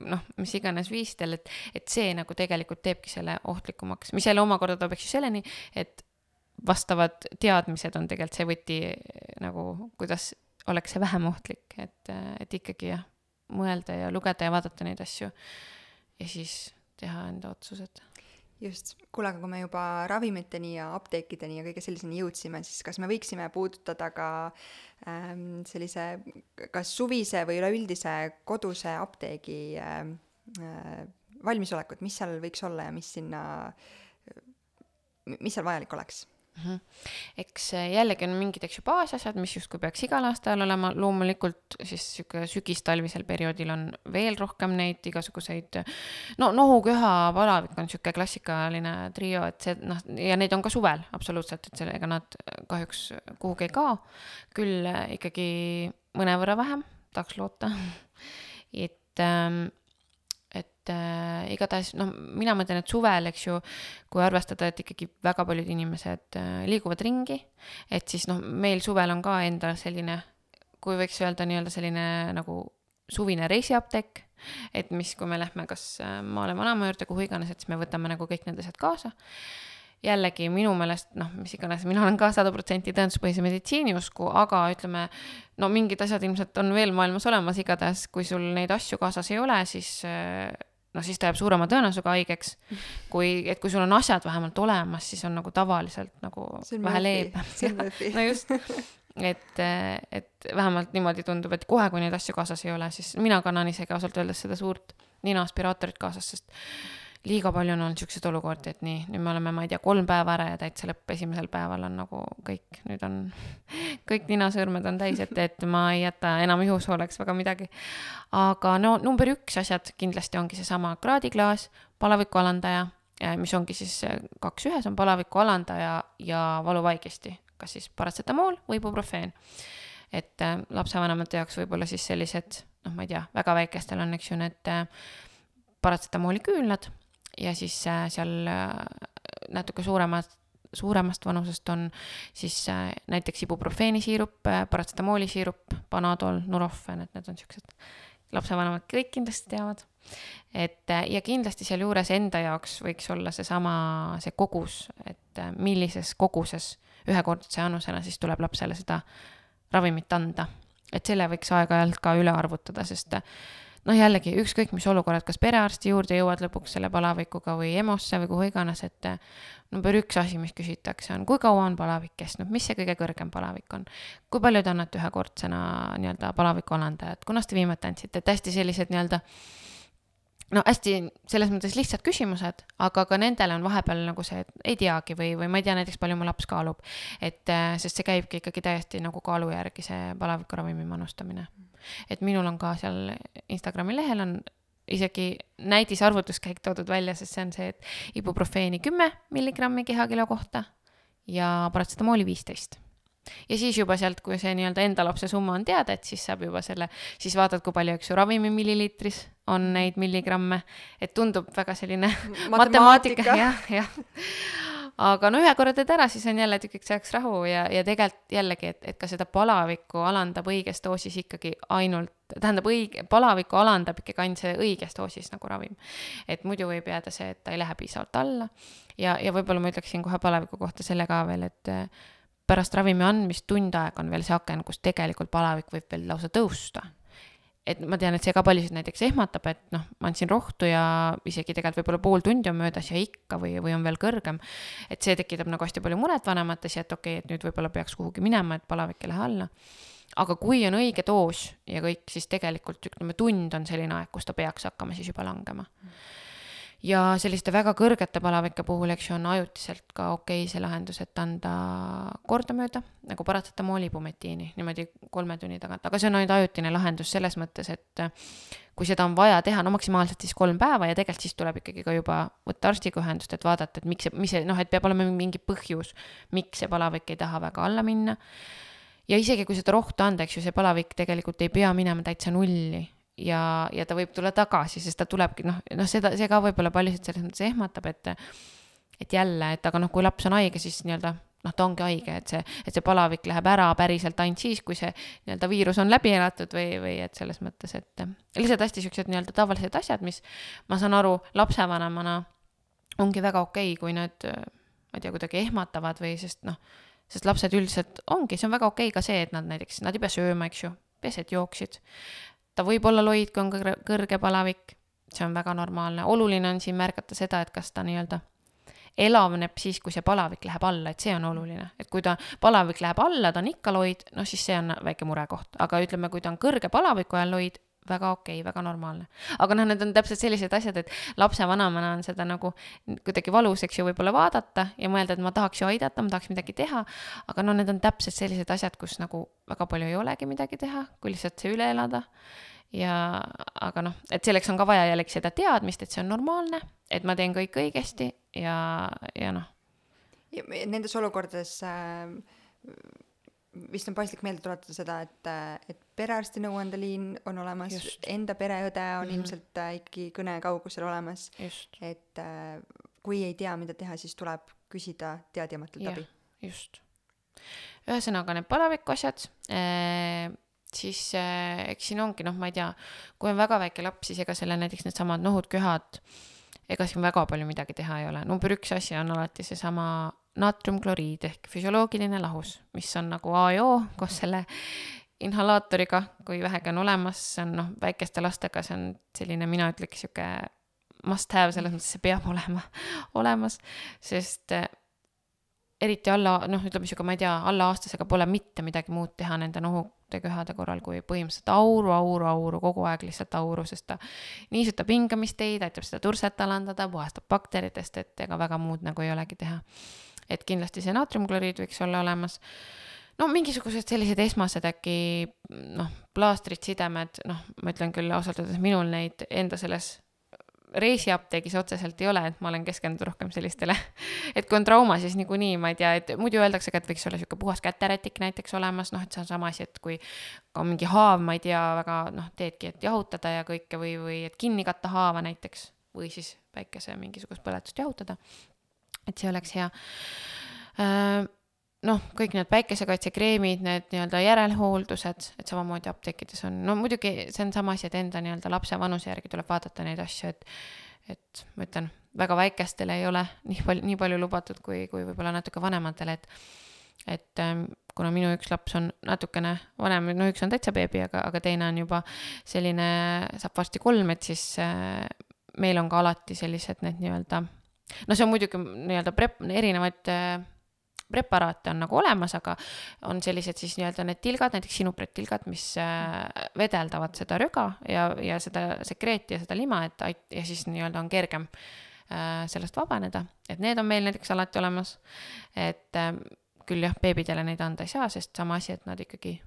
noh, mis iganes viisidel, et, et see nagu tegelikult teebki selle ohtlikumaks, mis jälle omakorda toob, eks ju, selleni, et vastavad teadmised on tegelikult see võti nagu, kuidas oleks see vähem ohtlik, et, et ikkagi jah, mõelda ja lugeda ja vaadata neid asju ja siis teha enda otsused. just, kuule, aga kui me juba ravimiteni ja apteekideni ja kõige selliseni jõudsime, siis kas me võiksime puudutada ka ähm, sellise kas suvise või üleüldise koduse apteegi ähm, äh, valmisolekut, mis seal võiks olla ja mis sinna, mis seal vajalik oleks? Mhm. eks äh, jällegi on mingid, eks ju, baasasjad, mis justkui peaks igal aastal olema, loomulikult siis sihuke sügistalvisel perioodil on veel rohkem neid igasuguseid, no nohuköha, palavik on sihuke klassikaline trio, et see noh, ja neid on ka suvel absoluutselt, et selle, ega nad kahjuks kuhugi ei kao. küll ikkagi mõnevõrra vähem, tahaks loota. <laughs> et ähm, et äh, igatahes noh, mina mõtlen, et suvel, eks ju, kui arvestada, et ikkagi väga paljud inimesed äh, liiguvad ringi, et siis noh, meil suvel on ka endal selline, kui võiks öelda nii-öelda selline nagu suvine reisiapteek, et mis, kui me lähme kas äh, maale vanaema juurde, kuhu iganes, et siis me võtame nagu kõik need asjad kaasa. Jällegi minu meelest noh, mis iganes, mina olen ka sada protsenti tõenduspõhise meditsiini usku, aga ütleme, no mingid asjad ilmselt on veel maailmas olemas, igatahes kui sul neid asju kaasas ei ole, siis noh, siis ta jääb suurema tõenäosusega haigeks. kui, et kui sul on asjad vähemalt olemas, siis on nagu tavaliselt nagu vähe leebem. <laughs> no just, et, et vähemalt niimoodi tundub, et kohe, kui neid asju kaasas ei ole, siis mina kannan isegi ausalt öeldes seda suurt ninaaspiraatorit kaasas, sest liiga palju on olnud siukseid olukordi, et nii, nüüd me oleme, ma ei tea, kolm päeva ära ja täitsa lõpp esimesel päeval on nagu kõik, nüüd on, <laughs> kõik ninasõrmed on täis, et, et ma ei jäta enam juhusooleks väga midagi. aga no number üks asjad kindlasti ongi seesama kraadiklaas, palaviku alandaja, mis ongi siis kaks ühes, on palaviku alandaja ja valuvaigesti, kas siis paratsetamool või ibuprofeen. et äh, lapsevanemate jaoks võib-olla siis sellised, noh, ma ei tea, väga väikestel on, eks ju, need paratsetamooli küünlad ja siis äh, seal äh, natuke suuremad suuremast vanusest on siis äh, näiteks ibuprofeeni siirup, paratsetamooli siirup, Panadol, Nurofen, et need on siuksed lapsevanemad kõik kindlasti teavad. et ja kindlasti sealjuures enda jaoks võiks olla seesama, see kogus, et millises koguses ühekordse annusena siis tuleb lapsele seda ravimit anda. et selle võiks aeg-ajalt ka üle arvutada, sest noh, jällegi ükskõik mis olukorrad, kas perearsti juurde jõuad lõpuks selle palavikuga või EMO-sse või kuhu iganes, et number üks asi, mis küsitakse, on kui kaua on palavik kestnud, mis see kõige kõrgem palavik on. kui palju te annate ühekordsena nii-öelda palaviku alandajat, kunas te viimati andsite, et hästi sellised nii-öelda no hästi selles mõttes lihtsad küsimused, aga ka nendele on vahepeal nagu see, et ei teagi või, või ma ei tea näiteks, palju mu laps kaalub. et sest see käibki ikkagi täiesti nagu kaalu järgi, see palaviku ravimi manustamine et minul on ka seal Instagrami lehel on isegi näidisarvutuskäik toodud välja, sest see on see, et ibuprofeeni kümme milligrammi kehakilo kohta ja paratsetamooli viisteist. Ja siis juba sealt, kui see nii-öelda enda lapse summa on teada, et siis saab juba selle, siis vaatad, kui palju, eks ju, ravimi milliliitris on neid milligramme, et tundub väga selline <laughs> matemaatika, jah, jah aga no ühe korra teed ära, siis on jälle tükiks ajaks rahu ja, ja tegelikult jällegi, et, et ka seda palavikku alandab õiges doosis ikkagi ainult, tähendab õige, palavikku alandab ikkagi ainult see õiges doosis nagu ravim. et muidu võib jääda see, et ta ei lähe piisavalt alla. ja, ja võib-olla ma ütleksin kohe palaviku kohta selle ka veel, et pärast ravimi andmist tund aega on veel see aken, kus tegelikult palavik võib veel lausa tõusta et ma tean, et see ka paljusid näiteks ehmatab, et noh, ma andsin rohtu ja isegi tegelikult võib-olla pool tundi on möödas ja ikka või, või on veel kõrgem. et see tekitab nagu hästi palju muret vanemates ja et okei okay,, et nüüd võib-olla peaks kuhugi minema, et palavik ei lähe alla. aga kui on õige doos ja kõik, siis tegelikult ütleme, tund on selline aeg, kus ta peaks hakkama siis juba langema mm ja selliste väga kõrgete palavike puhul, eks ju, on ajutiselt ka okei okay see lahendus, et anda kordamööda nagu paratsetamooli ibumetiini niimoodi kolme tunni tagant, aga see on ainult ajutine lahendus selles mõttes, et kui seda on vaja teha, no maksimaalselt siis kolm päeva ja tegelikult siis tuleb ikkagi ka juba võtta arstiga ühendust, et vaadata, et miks see, mis see, noh, et peab olema mingi põhjus, miks see palavik ei taha väga alla minna. ja isegi kui seda rohtu anda, eks ju, see palavik tegelikult ei pea minema täitsa nulli ja, ja ta võib tulla tagasi, sest ta tulebki noh, noh, seda, see ka võib-olla paljusid selles mõttes ehmatab, et et jälle, et aga noh, kui laps on haige, siis nii-öelda noh, ta ongi haige, et see, et see palavik läheb ära päriselt ainult siis, kui see nii-öelda viirus on läbi elatud või, või et selles mõttes, et lihtsalt hästi siuksed nii-öelda tavalised asjad, mis ma saan aru, lapsevanemana ongi väga okei okay,, kui need, ma ei tea, kuidagi ehmatavad või sest noh, sest lapsed üldiselt ongi, see on väga okei okay ka see, et nad näiteks, nad ei pea sööma, eks ju, peaasi, et jooksid ta võib olla loid, kui on kõrge palavik, see on väga normaalne, oluline on siin märgata seda, et kas ta nii-öelda elavneb siis, kui see palavik läheb alla, et see on oluline, et kui ta palavik läheb alla, ta on ikka loid, noh siis see on väike murekoht, aga ütleme, kui ta on kõrge palaviku ajal loid, väga okei okay,, väga normaalne. aga noh, need on täpselt sellised asjad, et lapsevanemana on seda nagu kuidagi valus, eks ju, võib-olla vaadata ja mõelda, et ma tahaks ju aidata, ma tahaks midagi teha, aga no need on täpselt sellised asjad, kus nagu väga palju ei olegi midagi teha, kui lihtsalt see üle elada ja aga noh, et selleks on ka vaja jällegi seda teadmist, et see on normaalne, et ma teen kõik õigesti ja, ja noh. Nendes olukordades äh, vist on paslik meelde tuletada seda, et, et perearsti nõuandeliin on olemas, enda pereõde on mm -hmm. ilmselt äh, ikkagi kõne kaugusel olemas. et äh, kui ei tea, mida teha, siis tuleb küsida teadjamatult abi. just. ühesõnaga need palaviku asjad äh, siis äh, eks siin ongi, noh, ma ei tea, kui on väga väike laps, siis ega selle näiteks needsamad nohud, köhad, ega siin väga palju midagi teha ei ole. number üks asi on alati seesama naatriumkloriid ehk füsioloogiline lahus, mis on nagu A ja O koos selle inhalaatoriga, kui vähegi on olemas, see on noh, väikeste lastega, see on selline, mina ütleks sihuke must have, selles mõttes see peab olema <laughs> olemas, sest äh, eriti alla, noh, ütleme sihuke, ma ei tea, alla aastasega pole mitte midagi muud teha nende nohu, suurte köhade korral kui põhimõtteliselt auru, auru, auru, kogu aeg lihtsalt auru, sest ta niisutab hingamisteid, aitab seda turset alandada, puhastab bakteritest, et ega väga muud nagu ei olegi teha. Et kindlasti see naatriumkloriid võiks olla olemas. No mingisugused sellised esmased äkki noh, plaastrid, sidemed, noh, ma ütlen küll ausalt öeldes, minul neid enda selles reisiapteegis otseselt ei ole, et ma olen keskendunud rohkem sellistele, et kui on trauma, siis niikuinii ma ei tea, et muidu öeldakse ka, et võiks olla sihuke puhas käterätik näiteks olemas, noh, et see on sama asi, et kui on mingi haav, ma ei tea, väga noh, teedki, et jahutada ja kõike või, või et kinni katta haava näiteks. Või siis päikese mingisugust põletust jahutada. Et see oleks hea. Äh, noh, kõik need päikesekaitsekreemid, need nii-öelda järelhooldused, et samamoodi apteekides on, no muidugi see on sama asi, et enda nii-öelda lapse vanuse järgi tuleb vaadata neid asju, et et ma ütlen, väga väikestele ei ole nii palju, nii palju lubatud kui, kui võib-olla natuke vanematele, et et ähm, kuna minu üks laps on natukene vanem, no üks on täitsa beebi, aga, aga teine on juba selline, saab varsti kolm, et siis äh, meil on ka alati sellised need nii-öelda, no see on muidugi nii-öelda prep-, erinevaid äh, preparaate on nagu olemas, aga on sellised siis nii-öelda need tilgad, näiteks sinuprettilgad, mis äh, vedeldavad seda röga ja, ja seda sekreeti ja seda lima, et ja siis nii-öelda on kergem äh, sellest vabaneda, et need on meil näiteks alati olemas. et küll jah, beebidele neid anda ei saa, sest sama asi, et nad ikkagi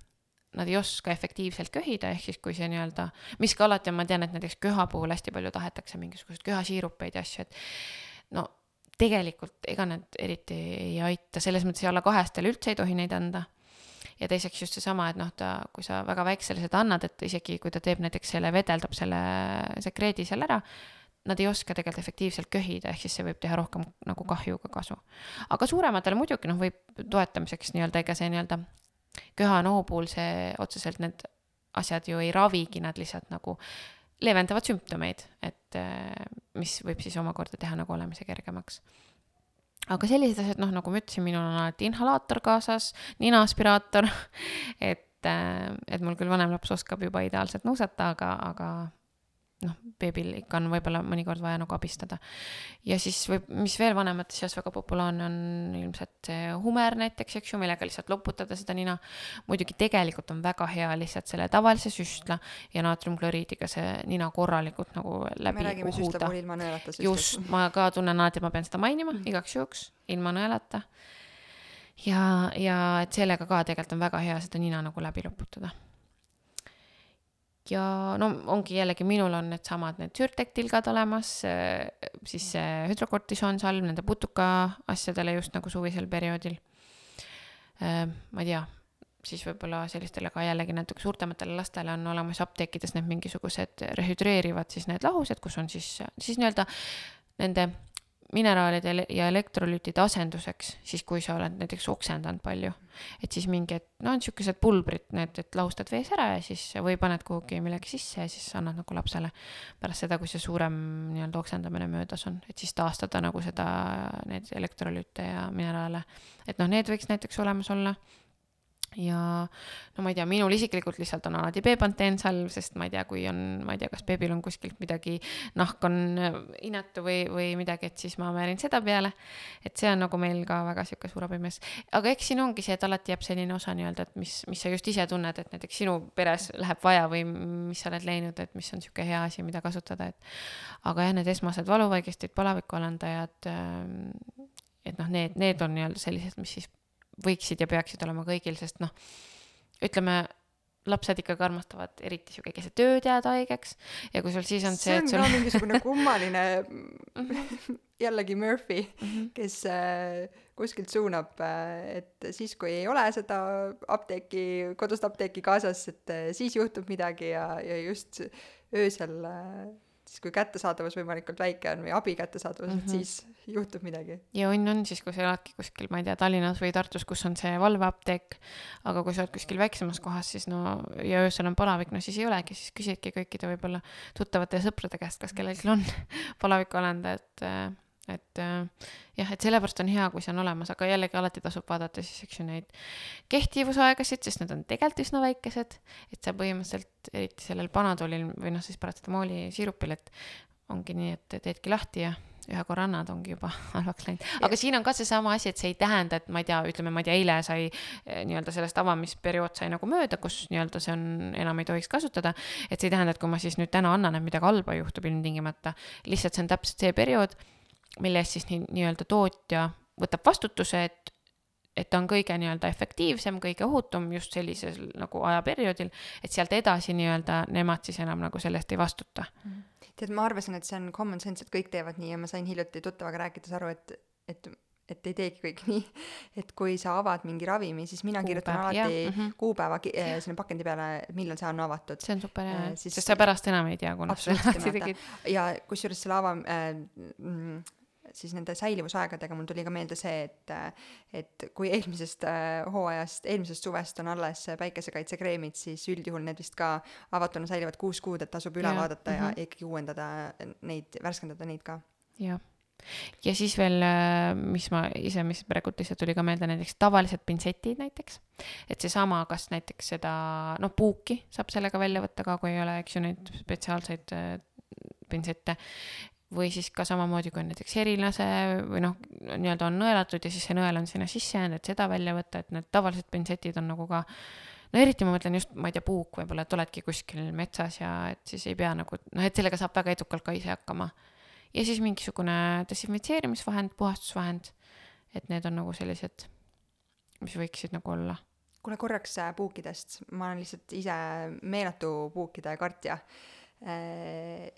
nad ei oska efektiivselt köhida, ehk siis kui see nii-öelda, mis ka alati on, ma tean, et näiteks köha puhul hästi palju tahetakse mingisuguseid köhasiirupeid ja asju, et no tegelikult ega need eriti ei aita, selles mõttes alla kahestele üldse ei tohi neid anda. ja teiseks just seesama, et noh, ta, kui sa väga väiksele seda annad, et isegi kui ta teeb näiteks selle, vedeldab selle sekreedi seal ära, nad ei oska tegelikult efektiivselt köhida, ehk siis see võib teha rohkem nagu kahju kui kasu. aga suurematele muidugi noh, võib toetamiseks nii-öelda, ega see nii-öelda köha-nohu puhul see otseselt need asjad ju ei ravigi, nad lihtsalt nagu leevendavad sümptomeid, et äh, mis võib siis omakorda teha nagu olemise kergemaks. aga sellised asjad, noh, nagu ma ütlesin, minul on alati inhalaator kaasas, ninaaspiraator, <laughs> et, äh, et mul küll vanem laps oskab juba ideaalselt nuusata, aga, aga noh, beebil ikka on võib-olla mõnikord vaja nagu abistada. ja siis võib, mis veel vanemate seas väga populaarne on ilmselt see humer näiteks, eks ju, millega lihtsalt loputada seda nina. muidugi tegelikult on väga hea lihtsalt selle tavalise süstla ja naatriumkloriidiga see nina korralikult nagu läbi süstlast. just, ma ka tunnen alati, et ma pean seda mainima mm -hmm. igaks juhuks, ilma nõelata. ja, ja et sellega ka tegelikult on väga hea seda nina nagu läbi loputada ja no ongi jällegi, minul on needsamad need sürtektilgad olemas, siis see hüdrokortisoon salv nende putuka asjadele just nagu suvisel perioodil. ma ei tea, siis võib-olla sellistele ka jällegi natuke suurtematele lastele on olemas apteekides need mingisugused rehüdreerivad siis need lahused, kus on siis, siis nii-öelda nende mineraalide ja elektrolüütide asenduseks, siis kui sa oled näiteks oksendanud palju, et siis mingi, et no on siukesed pulbrid, need, et lahustad vees ära ja siis või paned kuhugi millegi sisse ja siis annad nagu lapsele. Pärast seda, kui see suurem nii-öelda oksendamine möödas on, et siis taastada nagu seda, need elektrolüüte ja mineraale. et noh, need võiks näiteks olemas olla ja no ma ei tea, minul isiklikult lihtsalt on alati B-panteensalv, sest ma ei tea, kui on, ma ei tea, kas beebil on kuskilt midagi, nahk on äh, inetu või, või midagi, et siis ma määrin seda peale. et see on nagu meil ka väga sihuke suur abimees. aga eks siin ongi see, et alati jääb selline osa nii-öelda, et mis, mis sa just ise tunned, et näiteks sinu peres läheb vaja või mis sa oled leidnud, et mis on sihuke hea asi, mida kasutada, et. aga jah, need esmased valuvaigistid, palavikualandajad, ähm, et noh, need, need on nii-öelda sellised, mis siis võiksid ja peaksid olema kõigil, sest noh, ütleme, lapsed ikkagi armastavad eriti sihuke keset ööd jääda haigeks ja kui sul siis on see, see on sul... ka mingisugune kummaline <laughs> <laughs> jällegi Murphy mm, -hmm. kes äh, kuskilt suunab äh,, et siis, kui ei ole seda apteeki, kodust apteeki kaasas, et äh, siis juhtub midagi ja, ja just öösel äh, siis kui kättesaadavus võimalikult väike on või abi kättesaadavus mm, -hmm. et mhm. siis juhtub midagi. ja õnn on siis, kui sa eladki kuskil, ma ei tea, Tallinnas või Tartus, kus on see valveapteek, aga kui sa oled kuskil väiksemas kohas, siis no ja öösel on palavik, no siis ei olegi, siis küsidki kõikide võib-olla tuttavate ja sõprade käest, kas kellelgi on <laughs> palavikualendajat äh, et äh, jah, et sellepärast on hea, kui see on olemas, aga jällegi alati tasub vaadata siis, eks ju, neid kehtivusaegasid, sest need on tegelikult üsna väikesed, et sa põhimõtteliselt, eriti sellel Panadolil või noh, siis paratamooli siirupil, et ongi nii, et teedki lahti ja ühe korra nad ongi juba <laughs> halvaks läinud. aga siin on ka seesama asi, et see ei tähenda, et ma ei tea, ütleme, ma ei tea, eile sai eh, nii-öelda sellest avamisperiood sai nagu mööda, kus nii-öelda see on, enam ei tohiks kasutada. et see ei tähenda, et kui ma siis nüüd täna annan, et midagi halba juhtub ilmtingimata. lihtsalt see on täpselt see periood, mille eest siis nii, nii-öelda tootja võtab vastutuse, et et ta on kõige nii-öelda efektiivsem, kõige ohutum just sellisel nagu ajaperioodil, et sealt edasi nii-öelda nemad siis enam nagu selle eest ei vastuta mm. -hmm tead, ma arvasin, et see on common sense, et kõik teevad nii ja ma sain hiljuti tuttavaga rääkides aru, et, et et ei teegi kõik nii, et kui sa avad mingi ravimi, siis mina Kuupäev, kirjutan alati mm -hmm. kuupäeva ki- äh, sinna pakendi peale, millal see on avatud. see on super hea äh,, sest sa pärast enam ei tea, kuna sa lahti tegid. ja kusjuures selle ava- äh,, siis nende säilivusaegadega mul tuli ka meelde see, et et kui eelmisest äh, hooajast, eelmisest suvest on alles päikesekaitsekreemid, siis üldjuhul need vist ka avatuna säilivad kuus kuud, et tasub üle ja, vaadata mm -hmm. ja ikkagi uuendada neid, värskendada neid ka. jah ja siis veel, äh, mis ma ise, mis praegu lihtsalt tuli ka meelde, näiteks tavalised pintsetid näiteks. et seesama, kas näiteks seda, noh, puuki saab sellega välja võtta ka, kui ei ole, eks ju, neid spetsiaalseid äh, pintsette või siis ka samamoodi, kui on näiteks herilase või noh, nii-öelda on nõelatud ja siis see nõel on sinna sisse jäänud, et seda välja võtta, et need tavalised pintsetid on nagu ka no eriti ma mõtlen just, ma ei tea, puuk võib-olla, et oledki kuskil metsas ja et siis ei pea nagu noh, et sellega saab väga edukalt ka ise hakkama. ja siis mingisugune desinfitseerimisvahend, puhastusvahend, et need on nagu sellised, mis võiksid nagu olla. Kuule korraks äh, puukidest, ma olen lihtsalt ise meeletu puukide kartja. Äh,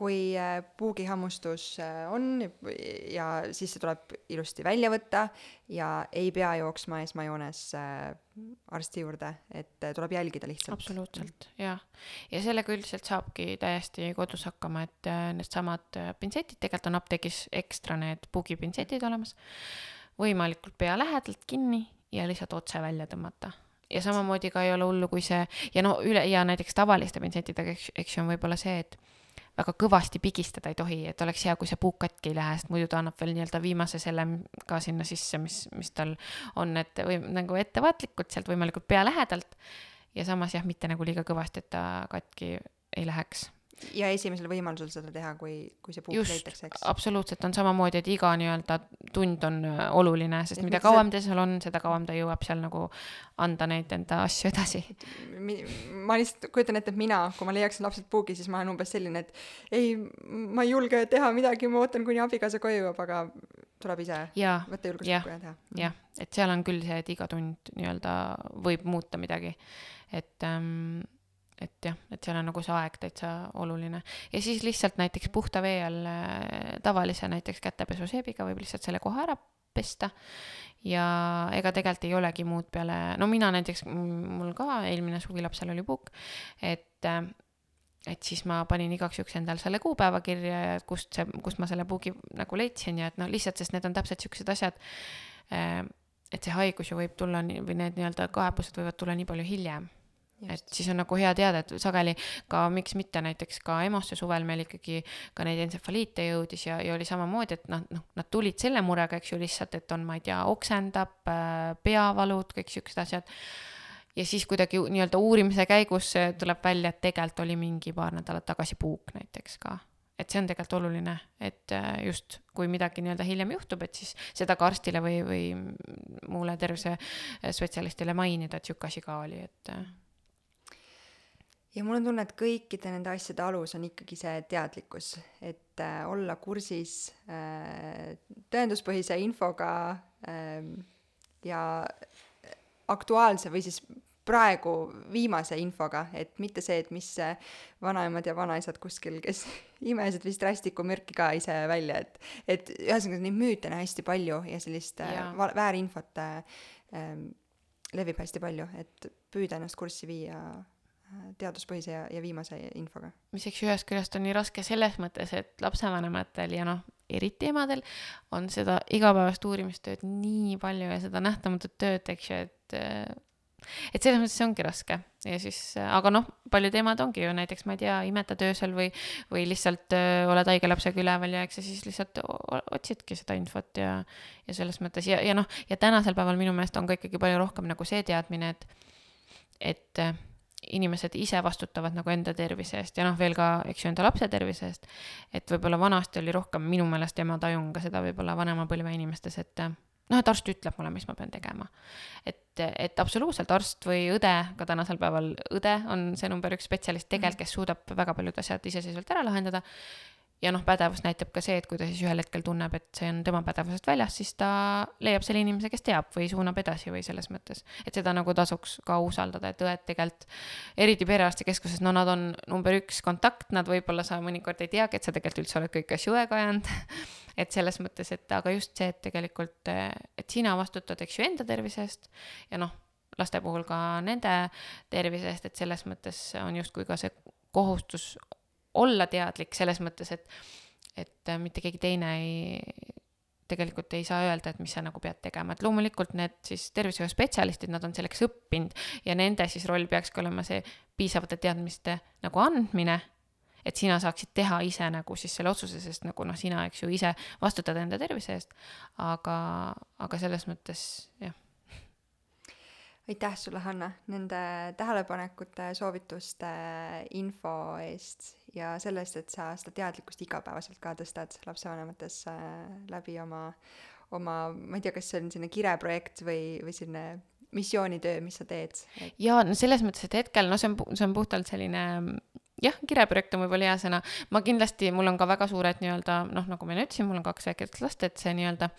kui äh, puugihammustus äh, on ja siis see tuleb ilusti välja võtta ja ei pea jooksma esmajoones äh, arsti juurde, et tuleb jälgida lihtsalt. absoluutselt, jah. ja sellega üldiselt saabki täiesti kodus hakkama, et needsamad pintsetid, tegelikult on apteegis ekstra need puugipintsetid olemas, võimalikult pea lähedalt kinni ja lihtsalt otse välja tõmmata ja samamoodi ka ei ole hullu, kui see ja no üle ja näiteks tavaliste pintsettidega, eks, eks ju, on võib-olla see, et väga kõvasti pigistada ei tohi, et oleks hea, kui see puuk katki ei lähe, sest muidu ta annab veel nii-öelda viimase selle ka sinna sisse, mis, mis tal on, et või nagu ettevaatlikult sealt võimalikult pea lähedalt. ja samas jah, mitte nagu liiga kõvasti, et ta katki ei läheks ja esimesel võimalusel seda teha, kui, kui see puuk leitakse, eks. absoluutselt, on samamoodi, et iga nii-öelda tund on äh, oluline, sest et mida kauem ta seal on, seda kauem ta jõuab seal nagu anda neid enda asju edasi. ma lihtsalt kujutan ette, et mina, kui ma leiaksin lapselt puugi, siis ma olen umbes selline, et ei, ma ei julge teha midagi, ma ootan, kuni abikaasa koju jõuab, aga tuleb ise ja, võtta julgust kokku ja teha. jah, et seal on küll see, et iga tund nii-öelda võib muuta midagi, et ähm, et jah, et seal on nagu see aeg täitsa oluline. ja siis lihtsalt näiteks puhta vee all äh, tavalise näiteks kätepesuseebiga võib lihtsalt selle koha ära pesta ja ega tegelikult ei olegi muud peale, no mina näiteks, mul ka eelmine suvi lapsel oli puhk, et äh, et siis ma panin igaks juhuks endal selle kuupäeva kirja ja kust see, kust ma selle puugi nagu leidsin ja et noh, lihtsalt, sest need on täpselt siuksed asjad, äh, et see haigus ju võib tulla nii, või need nii-öelda kaebused võivad tulla nii palju hiljem et siis on nagu hea teada, et sageli ka miks mitte näiteks ka EMO-sse suvel meil ikkagi ka neid entsefaliite jõudis ja, ja oli samamoodi, et noh, noh, nad tulid selle murega, eks ju, lihtsalt, et on, ma ei tea, oksendab, äh, peavalud, kõik siuksed asjad. ja siis kuidagi nii-öelda uurimise käigus tuleb välja, et tegelikult oli mingi paar nädalat tagasi puuk näiteks ka et see on tegelikult oluline, et äh, just kui midagi nii-öelda hiljem juhtub, et siis seda ka arstile või, või muule tervisespetsialistile mainida, et sihuke asi ka oli, et äh, ja mul on tunne, et kõikide nende asjade alus on ikkagi see teadlikkus, et äh, olla kursis äh, tõenduspõhise infoga äh, ja aktuaalse või siis praegu viimase infoga, et mitte see, et mis vanaemad ja vanaisad kuskil, kes <laughs> imesid vist rästikumürki ka ise välja, et et ühesõnaga neid müüte on hästi palju ja sellist äh, ja. väärinfot äh, levib hästi palju, et püüda ennast kurssi viia teaduspõhise ja, ja viimase infoga. mis eks ühest küljest on nii raske selles mõttes, et lapsevanematel ja noh, eriti emadel on seda igapäevast uurimistööd nii palju ja seda nähtamatut tööd, eks ju, et et selles mõttes see ongi raske ja siis, aga noh, paljud emad ongi ju näiteks, ma ei tea, imetad öösel või, või lihtsalt öö, oled haige lapsega üleval ja eks sa siis lihtsalt otsidki seda infot ja, ja selles mõttes ja, ja noh, ja tänasel päeval minu meelest on ka ikkagi palju rohkem nagu see teadmine, et, et inimesed ise vastutavad nagu enda tervise eest ja noh, veel ka, eks ju, enda lapse tervise eest. et võib-olla vanasti oli rohkem minu meelest ja ma tajun ka seda võib-olla vanema põlve inimestes, et noh, et arst ütleb mulle, mis ma pean tegema. et, et absoluutselt arst või õde, ka tänasel päeval õde on see number üks spetsialist tegelikult, kes suudab väga paljud asjad iseseisvalt ära lahendada ja noh, pädevus näitab ka see, et kui ta siis ühel hetkel tunneb, et see on tema pädevusest väljas, siis ta leiab selle inimese, kes teab või suunab edasi või selles mõttes, et seda nagu tasuks ka usaldada, et õed tegelikult, eriti perearstikeskuses, no nad on number üks kontakt, nad võib-olla sa mõnikord ei teagi, et sa tegelikult üldse oled kõiki asju õega ajanud. <laughs> Et selles mõttes, et aga just see, et tegelikult, et sina vastutad, eks ju, enda tervise eest ja noh, laste puhul ka nende tervise eest, et selles mõttes on justkui ka see kohustus olla teadlik selles mõttes, et, et äh, mitte keegi teine ei, tegelikult ei saa öelda, et mis sa nagu pead tegema, et loomulikult need siis tervishoiuspetsialistid, nad on selleks õppinud ja nende siis roll peakski olema see piisavate teadmiste nagu andmine, et sina saaksid teha ise nagu siis selle otsuse, sest nagu noh, sina, eks ju, ise vastutad enda tervise eest, aga, aga selles mõttes jah aitäh sulle, Hanna, nende tähelepanekute, soovituste, info eest ja selle eest, et sa seda teadlikkust igapäevaselt ka tõstad lapsevanemates äh, läbi oma, oma, ma ei tea, kas see on selline kireprojekt või, või selline missioonitöö, mis sa teed et...? jaa, no selles mõttes, et hetkel, no see on, see on puhtalt selline jah, kireprojekt on võib-olla hea sõna, ma kindlasti, mul on ka väga suured nii-öelda noh, nagu ma enne ütlesin, mul on kaks väikest last, et see nii-öelda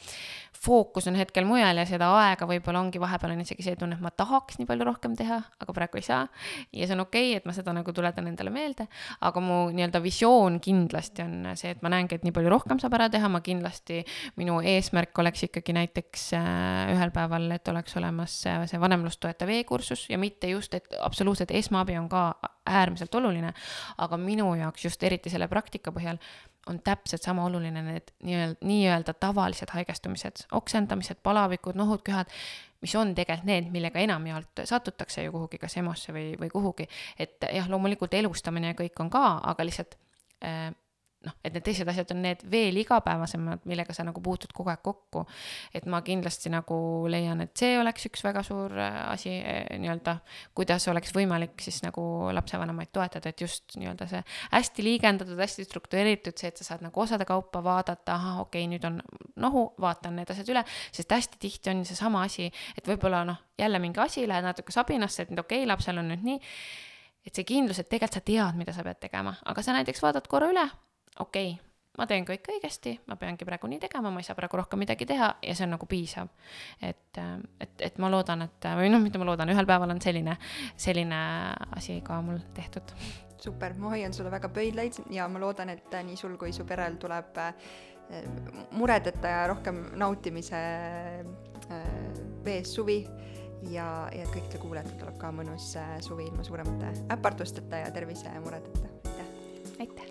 fookus on hetkel mujal ja seda aega võib-olla ongi vahepeal on isegi see tunne, et ma tahaks nii palju rohkem teha, aga praegu ei saa. ja see on okei okay,, et ma seda nagu tuletan endale meelde, aga mu nii-öelda visioon kindlasti on see, et ma näengi, et nii palju rohkem saab ära teha, ma kindlasti, minu eesmärk oleks ikkagi näiteks äh, ühel päeval, et oleks olemas äh, see vanemlust toetav e-kursus ja mitte just, et absoluutselt esmaabi on ka äärmiselt oluline, aga minu jaoks just eriti selle praktika põhjal on täpselt sama oluline need nii-öelda, nii-öelda tavalised haigestumised, oksendamised, palavikud, nohud, köhad, mis on tegelikult need, millega enamjaolt satutakse ju kuhugi, kas EMO-sse või, või kuhugi. et jah, loomulikult elustamine ja kõik on ka, aga lihtsalt äh, noh, et need teised asjad on need veel igapäevasemad, millega sa nagu puutud kogu aeg kokku. et ma kindlasti nagu leian, et see oleks üks väga suur äh, asi äh, nii-öelda, kuidas oleks võimalik siis nagu lapsevanemaid toetada, et just nii-öelda see hästi liigendatud, hästi struktureeritud, see, et sa saad nagu osade kaupa vaadata, ahah, okei okay,, nüüd on nohu, vaatan need asjad üle, sest hästi tihti on seesama asi, et võib-olla noh, jälle mingi asi, lähed natuke sabinasse, et okei okay,, lapsel on nüüd nii et see kindlus, et tegelikult sa tead, mida sa pead tegema, aga sa näiteks vaatad korra üle, okei okay,, ma teen kõik õigesti, ma peangi praegu nii tegema, ma ei saa praegu rohkem midagi teha ja see on nagu piisav. et, et, et ma loodan, et või noh, mitte ma loodan, ühel päeval on selline, selline asi ka mul tehtud. super, ma hoian sulle väga pöidlaid ja ma loodan, et nii sul kui su perel tuleb eh, muredeta ja rohkem nautimise eh, vees suvi ja, ja kõikidel kuulajatel tuleb ka mõnus eh, suvi ilma suuremate äpardusteta ja tervisemuredeta. aitäh! aitäh!